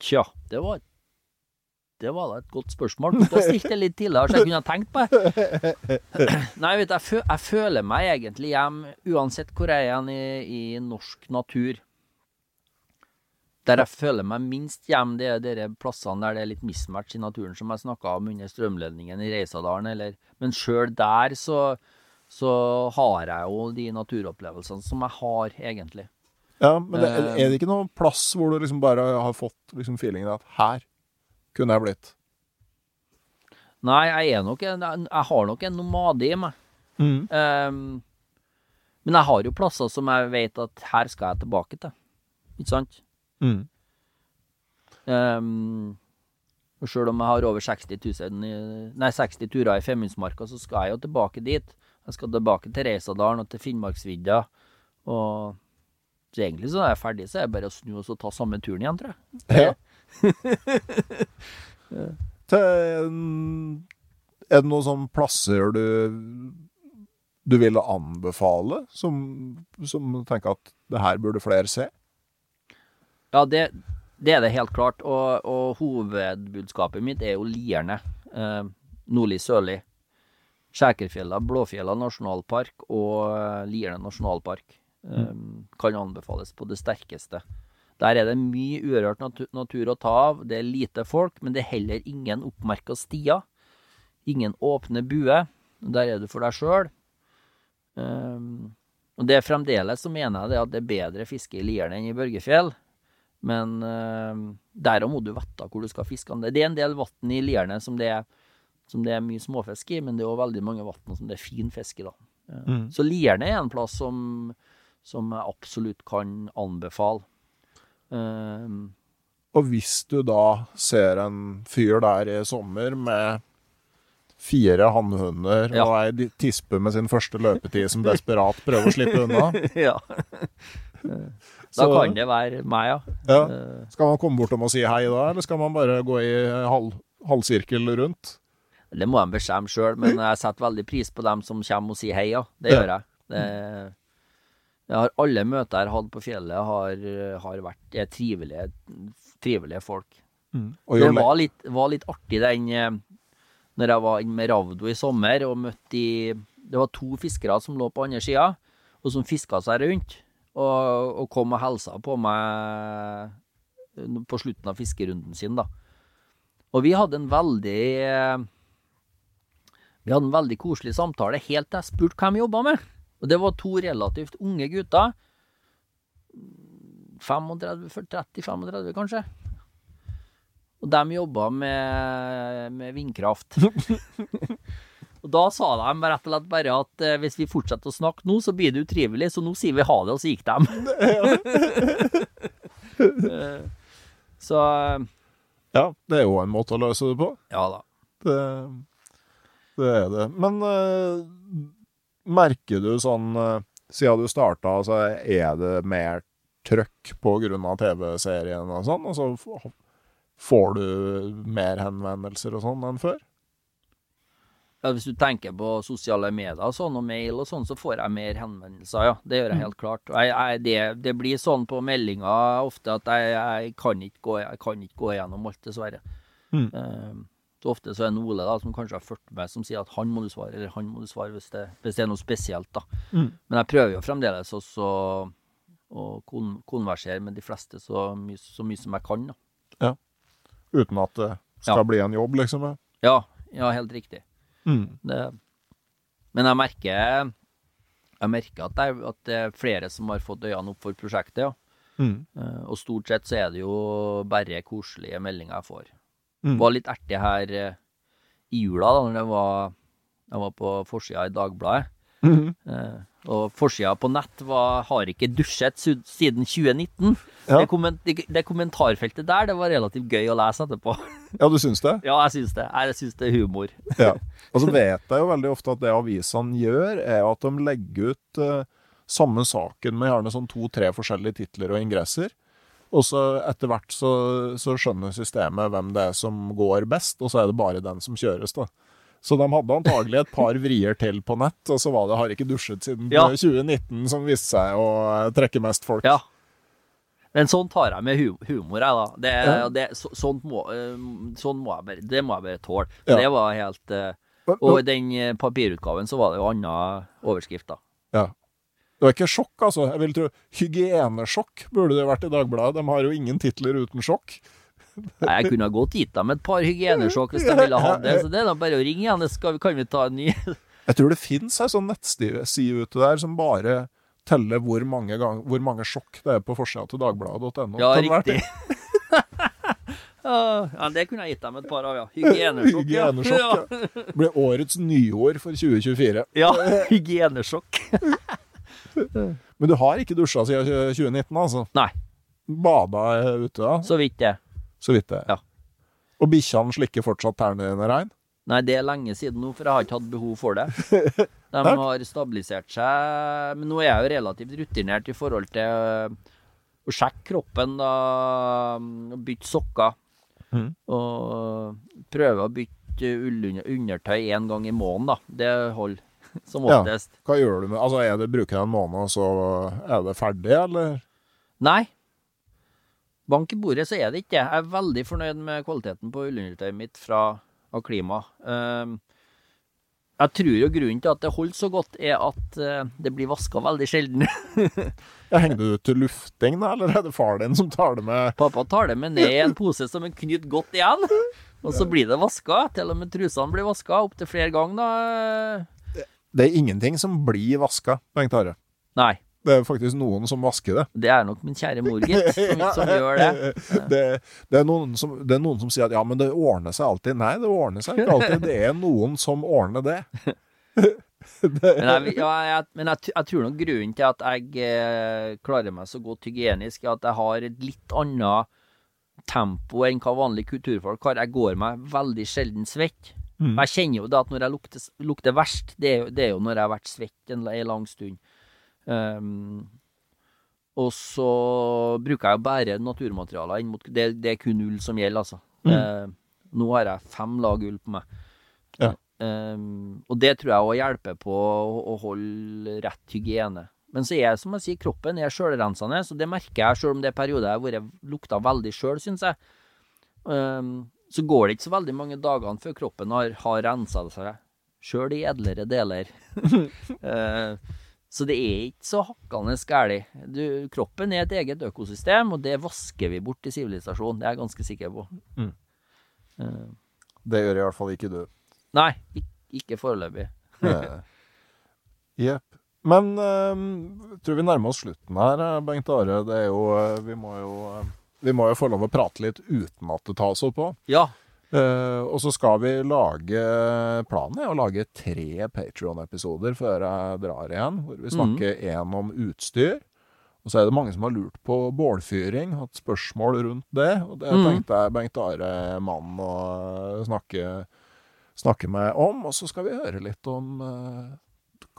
Tja, det var det var da et godt spørsmål. Du har stilt det litt tidligere, så jeg kunne ha tenkt på det. Nei, vet jeg, fø jeg føler meg egentlig hjemme uansett hvor jeg er i, i norsk natur. Der jeg føler meg minst hjemme, det er de plassene der det er litt mismatch i naturen, som jeg snakka om under strømledningen i Reisadalen. Eller, men sjøl der så, så har jeg jo de naturopplevelsene som jeg har, egentlig. Ja, men det, er det ikke noen plass hvor du liksom bare har fått liksom feelingen at her kunne jeg blitt? Nei, jeg er nok en, jeg har nok en nomade i meg. Ehm, men jeg har jo plasser som jeg vet at her skal jeg tilbake til. Ikke sant? Mm. Um, og Sjøl om jeg har over 60, 000, nei, 60 turer i Femundsmarka, så skal jeg jo tilbake dit. Jeg skal tilbake til Reisadalen og til Finnmarksvidda. Og så egentlig så er jeg ferdig, så er det bare å snu og så ta samme turen igjen, tror jeg. Ja. Er det noen sånne plasser du du ville anbefale, som, som tenker at det her burde flere se? Ja, det, det er det helt klart. Og, og hovedbudskapet mitt er jo Lierne. Eh, Nordli-Sørli. Skjækerfjella, Blåfjella nasjonalpark og eh, Lierne nasjonalpark. Eh, Kan anbefales på det sterkeste. Der er det mye urørt natur, natur å ta av. Det er lite folk, men det er heller ingen oppmerka stier. Ingen åpne buer. Der er du for deg sjøl. og det er fremdeles så mener jeg det at det er bedre fiske i Lierne enn i Børgefjell. Men uh, der må du vite hvor du skal fiske. Det er en del vann i Lierne som det er, som det er mye småfisk i, men det er òg veldig mange vann som det er fin fisk i. da. Mm. Så Lierne er en plass som, som jeg absolutt kan anbefale. Um, Og hvis du da ser en fyr der i sommer med fire hannhunder Ja. og ei tispe med sin første løpetid som desperat prøver å slippe unna, ja. Da Så- kan det være meg, ja. ja, Eh, skal man komme bortom og si hei da, eller skal man bare gå i halv, halvsirkel rundt? Det må de bestemme sjøl, men jeg setter veldig pris på dem som kommer og sier hei, ja. Det gjør jeg. Det, jeg har alle møter jeg har hatt på fjellet, har, har vært er trivelige, trivelige folk. Og Det var litt, var litt artig den eh, Når jeg var inne med Ravdo i sommer og møtte de Det var to fiskere som lå på andre sida, og som fiska seg rundt. Og, og kom og hilsa på meg på slutten av fiskerunden sin, da. Og vi hadde en veldig eh, Vi hadde en veldig koselig samtale helt til jeg spurte hva de jobba med. Og det var to relativt unge gutter. 35-30-35 kanskje. Og de jobba med, med vindkraft. og da sa de rett og slett bare at eh, hvis vi fortsetter å snakke nå, så blir det utrivelig, så nå sier vi ha det, og så gikk de. Eh, så eh, Ja, det er jo en måte å løse det på. ja da. Det, det er det. Men merker du sånn eh, Siden du starta, så er det mer trøkk av TV-serien og sånn? Og så får du mer henvendelser og sånn enn før? Ja, hvis du tenker på sosiale medier sånn, og mail og sånn, så får jeg mer henvendelser, ja. Det gjør jeg helt klart. Jeg, jeg, det, det blir sånn på meldinger ofte at jeg, jeg, kan ikke gå, kan ikke gå gjennom alt, dessverre. Mm. Så ofte så er det Ole da, som kanskje har fulgt med, som sier at han må du svare, eller han må du svare hvis det, hvis det er noe spesielt. da. Mm. Men jeg prøver jo fremdeles også å kon konversere med de fleste så mye, så mye som jeg kan. da. Ja. Uten at det skal Ja. bli en jobb, liksom? ja. Ja, helt riktig. Mm. Det, men jeg merker, jeg merker at, det at det er flere som har fått øynene opp for prosjektet. ja. Mm. Eh, Og stort sett så er det jo bare koselige meldinger jeg får. Mm. Var litt artig her eh, i jula, da når jeg var, jeg var på forsida i Dagbladet. Mhm. Eh, og forsida på nett var 'har ikke dusjet siden 2019'. Ja. Det, komment, det, det kommentarfeltet der det var relativt gøy å lese etterpå. ja, du syns det? ja, jeg syns det. Jeg syns det er humor. Ja. Og så vet jeg jo veldig ofte at det avisene gjør, er at de legger ut eh, samme saken med gjerne sånn to-tre forskjellige titler og ingresser. Og så etter hvert så, så skjønner systemet hvem det er som går best, og så er det bare den som kjøres, da. Så de hadde antagelig et par vrier til på nett, og så var det 'har ikke dusjet siden Ja. 2019' som viste seg å trekke mest folk. Ja. Men sånn tar jeg med hu humor, jeg, da. Det, Ja. det, så, sånt må, eh, sånn må jeg bare, det må jeg bare tåle. Ja. Det var helt eh, Og i den papirutgaven så var det jo anna overskrift, da. Ja. Det var ikke sjokk, altså. Jeg vil tro Hygienesjokk burde det vært i Dagbladet. De har jo ingen titler uten sjokk. Nei, Jeg kunne ha godt gitt dem et par hygienesjokk hvis de ville ha det. Så det er da bare å ringe igjen. så kan vi ta en ny Jeg tror det fins ei sånn nettside ute der som bare teller hvor mange, gang, hvor mange sjokk det er på forsida til dagbladet.no. Ja, riktig. Ja, ja, det kunne jeg gitt dem et par av, ja. Hygienesjokk. Hygienesjokk, ja. Det blir årets nyord for 2024. Ja, hygienesjokk. Men du har ikke dusja siden 2019, altså? Nei, Bada ute, da? så vidt det. Så vidt det. Ja. Og bikkjene slikker fortsatt tærne dine rein? Nei, det er lenge siden nå, for jeg har ikke hatt behov for det. De har stabilisert seg, men nå er jeg jo relativt rutinert i forhold til øh, å sjekke kroppen, da, og bytte sokker. Mm. Og prøve å bytte ullundertøy én gang i måneden, da. Det holder som Ja. Hva gjør du med Altså, er det bruker en måned, så er det ferdig, eller? Nei. Bank i bordet, så er det ikke det. Jeg er veldig fornøyd med kvaliteten på ullundertøyet mitt fra Aklima. Um, jeg tror jo grunnen til at det holder så godt, er at eh, det blir vaska veldig sjelden. Ja, Henger du ut til lufting, da, eller er det far din som tar det med Pappa tar det med ned i en pose som er knytt godt igjen, og så blir det vaska. Til og med trusene blir vaska opptil flere ganger, da. Det er ingenting som blir vaska, Bengt Are. Nei. Det er faktisk noen som vasker det. Det er nok min kjære mor, gitt, som, som gjør det. det, det, er som, det er noen som sier at ja, men det ordner seg alltid. Nei, det ordner seg ikke alltid. Det er noen som ordner det. Men, jeg, ja, jeg, men jeg, jeg tror nok grunnen til at jeg eh, klarer meg så godt hygienisk, er at jeg har et litt annet tempo enn hva vanlige kulturfolk har. Jeg går meg veldig sjelden svett. Mm. Jeg kjenner jo det at når jeg lukter, lukter verst, det er, jo, det er jo når jeg har vært svett en, en lang stund. Um, og så bruker jeg å bære naturmaterialer inn mot Det, det er kun ull som gjelder, altså. Mm. Uh, nå har jeg fem lag ull på meg. Ja. Um, og det tror jeg òg hjelper på å, å holde rett hygiene. Men så er som jeg sier, kroppen er sjølrensende, så det merker jeg sjøl om det er perioder jeg har lukta veldig sjøl, syns jeg. Um, så går det ikke så veldig mange dagene før kroppen har, har rensa seg sjøl i edlere deler. Eh, så det er ikke så hakkende galt. Kroppen er et eget økosystem, og det vasker vi bort i sivilisasjonen. Det er jeg ganske sikker på. Mm. Uh, Det gjør i hvert fall ikke du. nei, ikke, ikke foreløpig. Jepp. Men uh, tror vi nærmer oss slutten her, Bengt Are. Det er jo eh, Vi må jo vi må jo få lov å prate litt uten at det tas opp på. Ja. Uh, og så skal vi lage Planen er å lage tre Patrion-episoder før jeg drar igjen. Hvor vi snakker én om utstyr. Og så er det mange som har lurt på bålfyring, hatt spørsmål rundt det. Og det mm. tenkte jeg Bengt Are Mann å snakke, snakke med om. Og så skal vi høre litt om uh,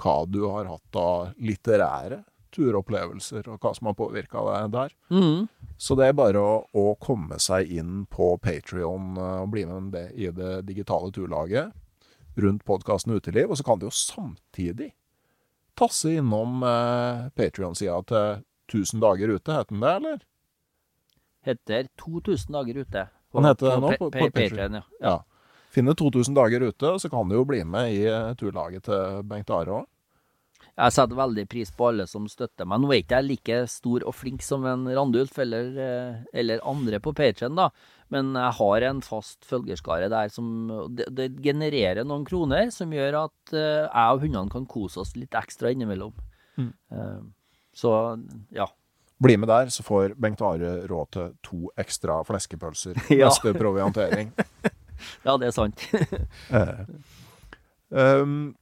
hva du har hatt av litterære turopplevelser, og hva som har påvirka deg der. Mm. Så det er bare å, å komme seg inn på Patrion og bli med det i det digitale turlaget rundt podkasten Uteliv. Og så kan du jo samtidig tasse innom eh, Patrion-sida til 1000 dager ute, heter den det, eller? Heter 2000 dager ute. Han heter det nå på- på Patreon. Patreon, ja. Ja. Finne 2000 dager ute, og så kan du jo bli med i eh, turlaget til Bengt Are òg. Jeg setter veldig pris på alle som støtter meg. Nå er ikke jeg like stor og flink som en Randulf eller, eh, eller andre på Patreon, da. Men jeg har en fast følgerskare der som det, det genererer noen kroner som gjør at eh, jeg og hundene kan kose oss litt ekstra innimellom. Mm. Eh, så ja. Bli med der, så får Bengt Are råd til to ekstra fleskepølser Ja. neste proviantering. Ja, det er sant. Eh. Um,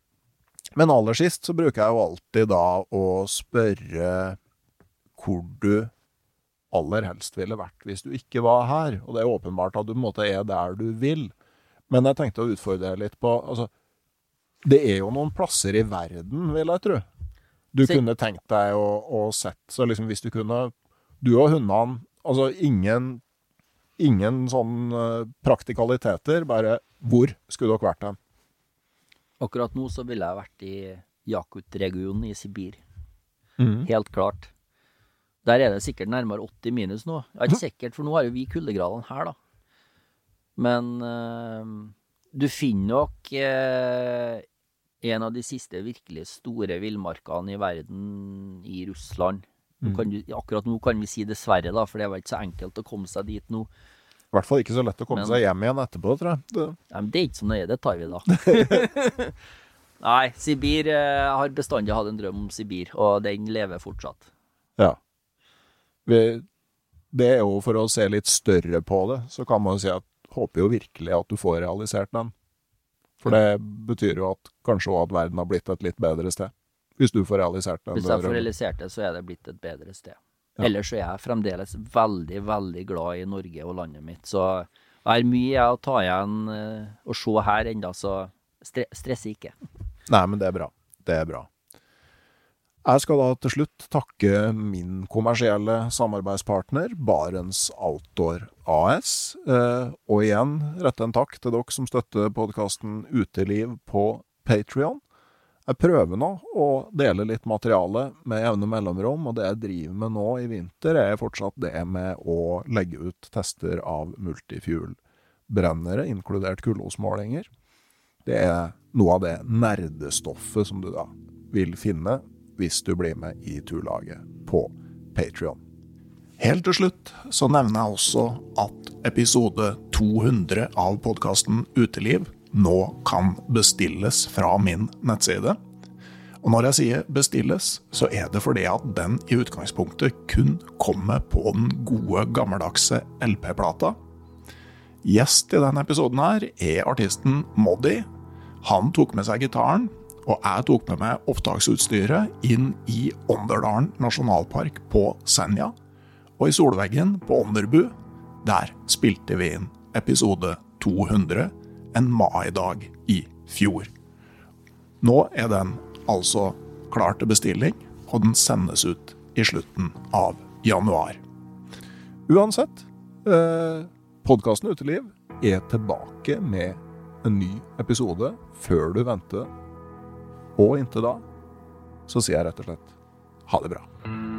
men aller sist så bruker jeg jo alltid da å spørre hvor du aller helst ville vært hvis du ikke var her. Og det er åpenbart at du på en måte er der du vil. Men jeg tenkte å utfordre deg litt på altså, Det er jo noen plasser i verden, vil jeg tro. Du så... kunne tenkt deg å, å sett Så liksom hvis du kunne Du og hundene Altså ingen Ingen sånn eh, praktikaliteter, bare hvor skulle dere vært hen? Akkurat nå så ville jeg vært i Jakut-regionen i Sibir. Mm. Helt klart. Der er det sikkert nærmere 80 minus nå. Ja, ikke sikkert, for nå har jo vi kuldegradene her, da. Men øh, du finner nok øh, en av de siste virkelig store villmarkene i verden i Russland. Mm. kan du, akkurat nå kan vi si dessverre, da, for det var ikke så enkelt å komme seg dit nå. I hvert fall ikke så lett å komme Men- seg hjem igjen etterpå, tror jeg. Det, Ja, men det er ikke så nøye, det tar vi da. Nei, Sibir eh, har bestandig hatt en drøm om Sibir, og den lever fortsatt. ja. Vi, det er jo for å se litt større på det, så kan man jo si at håper jo virkelig at du får realisert den. For det betyr jo at kanskje òg at verden har blitt et litt bedre sted. Hvis du får realisert den. Hvis jeg får realisert det, så er det blitt et bedre sted. Ja. Ellers så er jeg fremdeles veldig, veldig glad i Norge og landet mitt. Så jeg har mye å ta igjen eh, og se her enda, så stre stresser ikke. Nei, men det er bra. Det er bra. Jeg skal da til slutt takke min kommersielle samarbeidspartner, Barents Outdoor AS. Eh, og igjen rette en takk til dere som støtter podkasten Uteliv på Patrion. Jeg prøver nå å dele litt materiale med jevne mellomrom, og det jeg driver med nå i vinter, er fortsatt det med å legge ut tester av multifuel-brennere, inkludert kullosmålinger. Det er noe av det nerdestoffet som du da vil finne hvis du blir med i turlaget på Patrion. Helt til slutt så nevner jeg også at episode 200 av podkasten Uteliv nå kan bestilles fra min nettside. Og når jeg sier bestilles, så er det fordi at den i utgangspunktet kun kommer på den gode, gammeldagse LP-plata. Gjest i denne episoden her er artisten Moddi. Han tok med seg gitaren, og jeg tok med meg opptaksutstyret inn i Ånderdalen nasjonalpark på Senja. Og i solveggen på Ånderbu, der spilte vi inn episode 200 en maidag i fjor. Nå er den altså klar til bestilling, og den sendes ut i slutten av januar. Uansett, eh, podkasten Uteliv er tilbake med en ny episode før du venter. Og inntil da så sier jeg rett og slett ha det bra.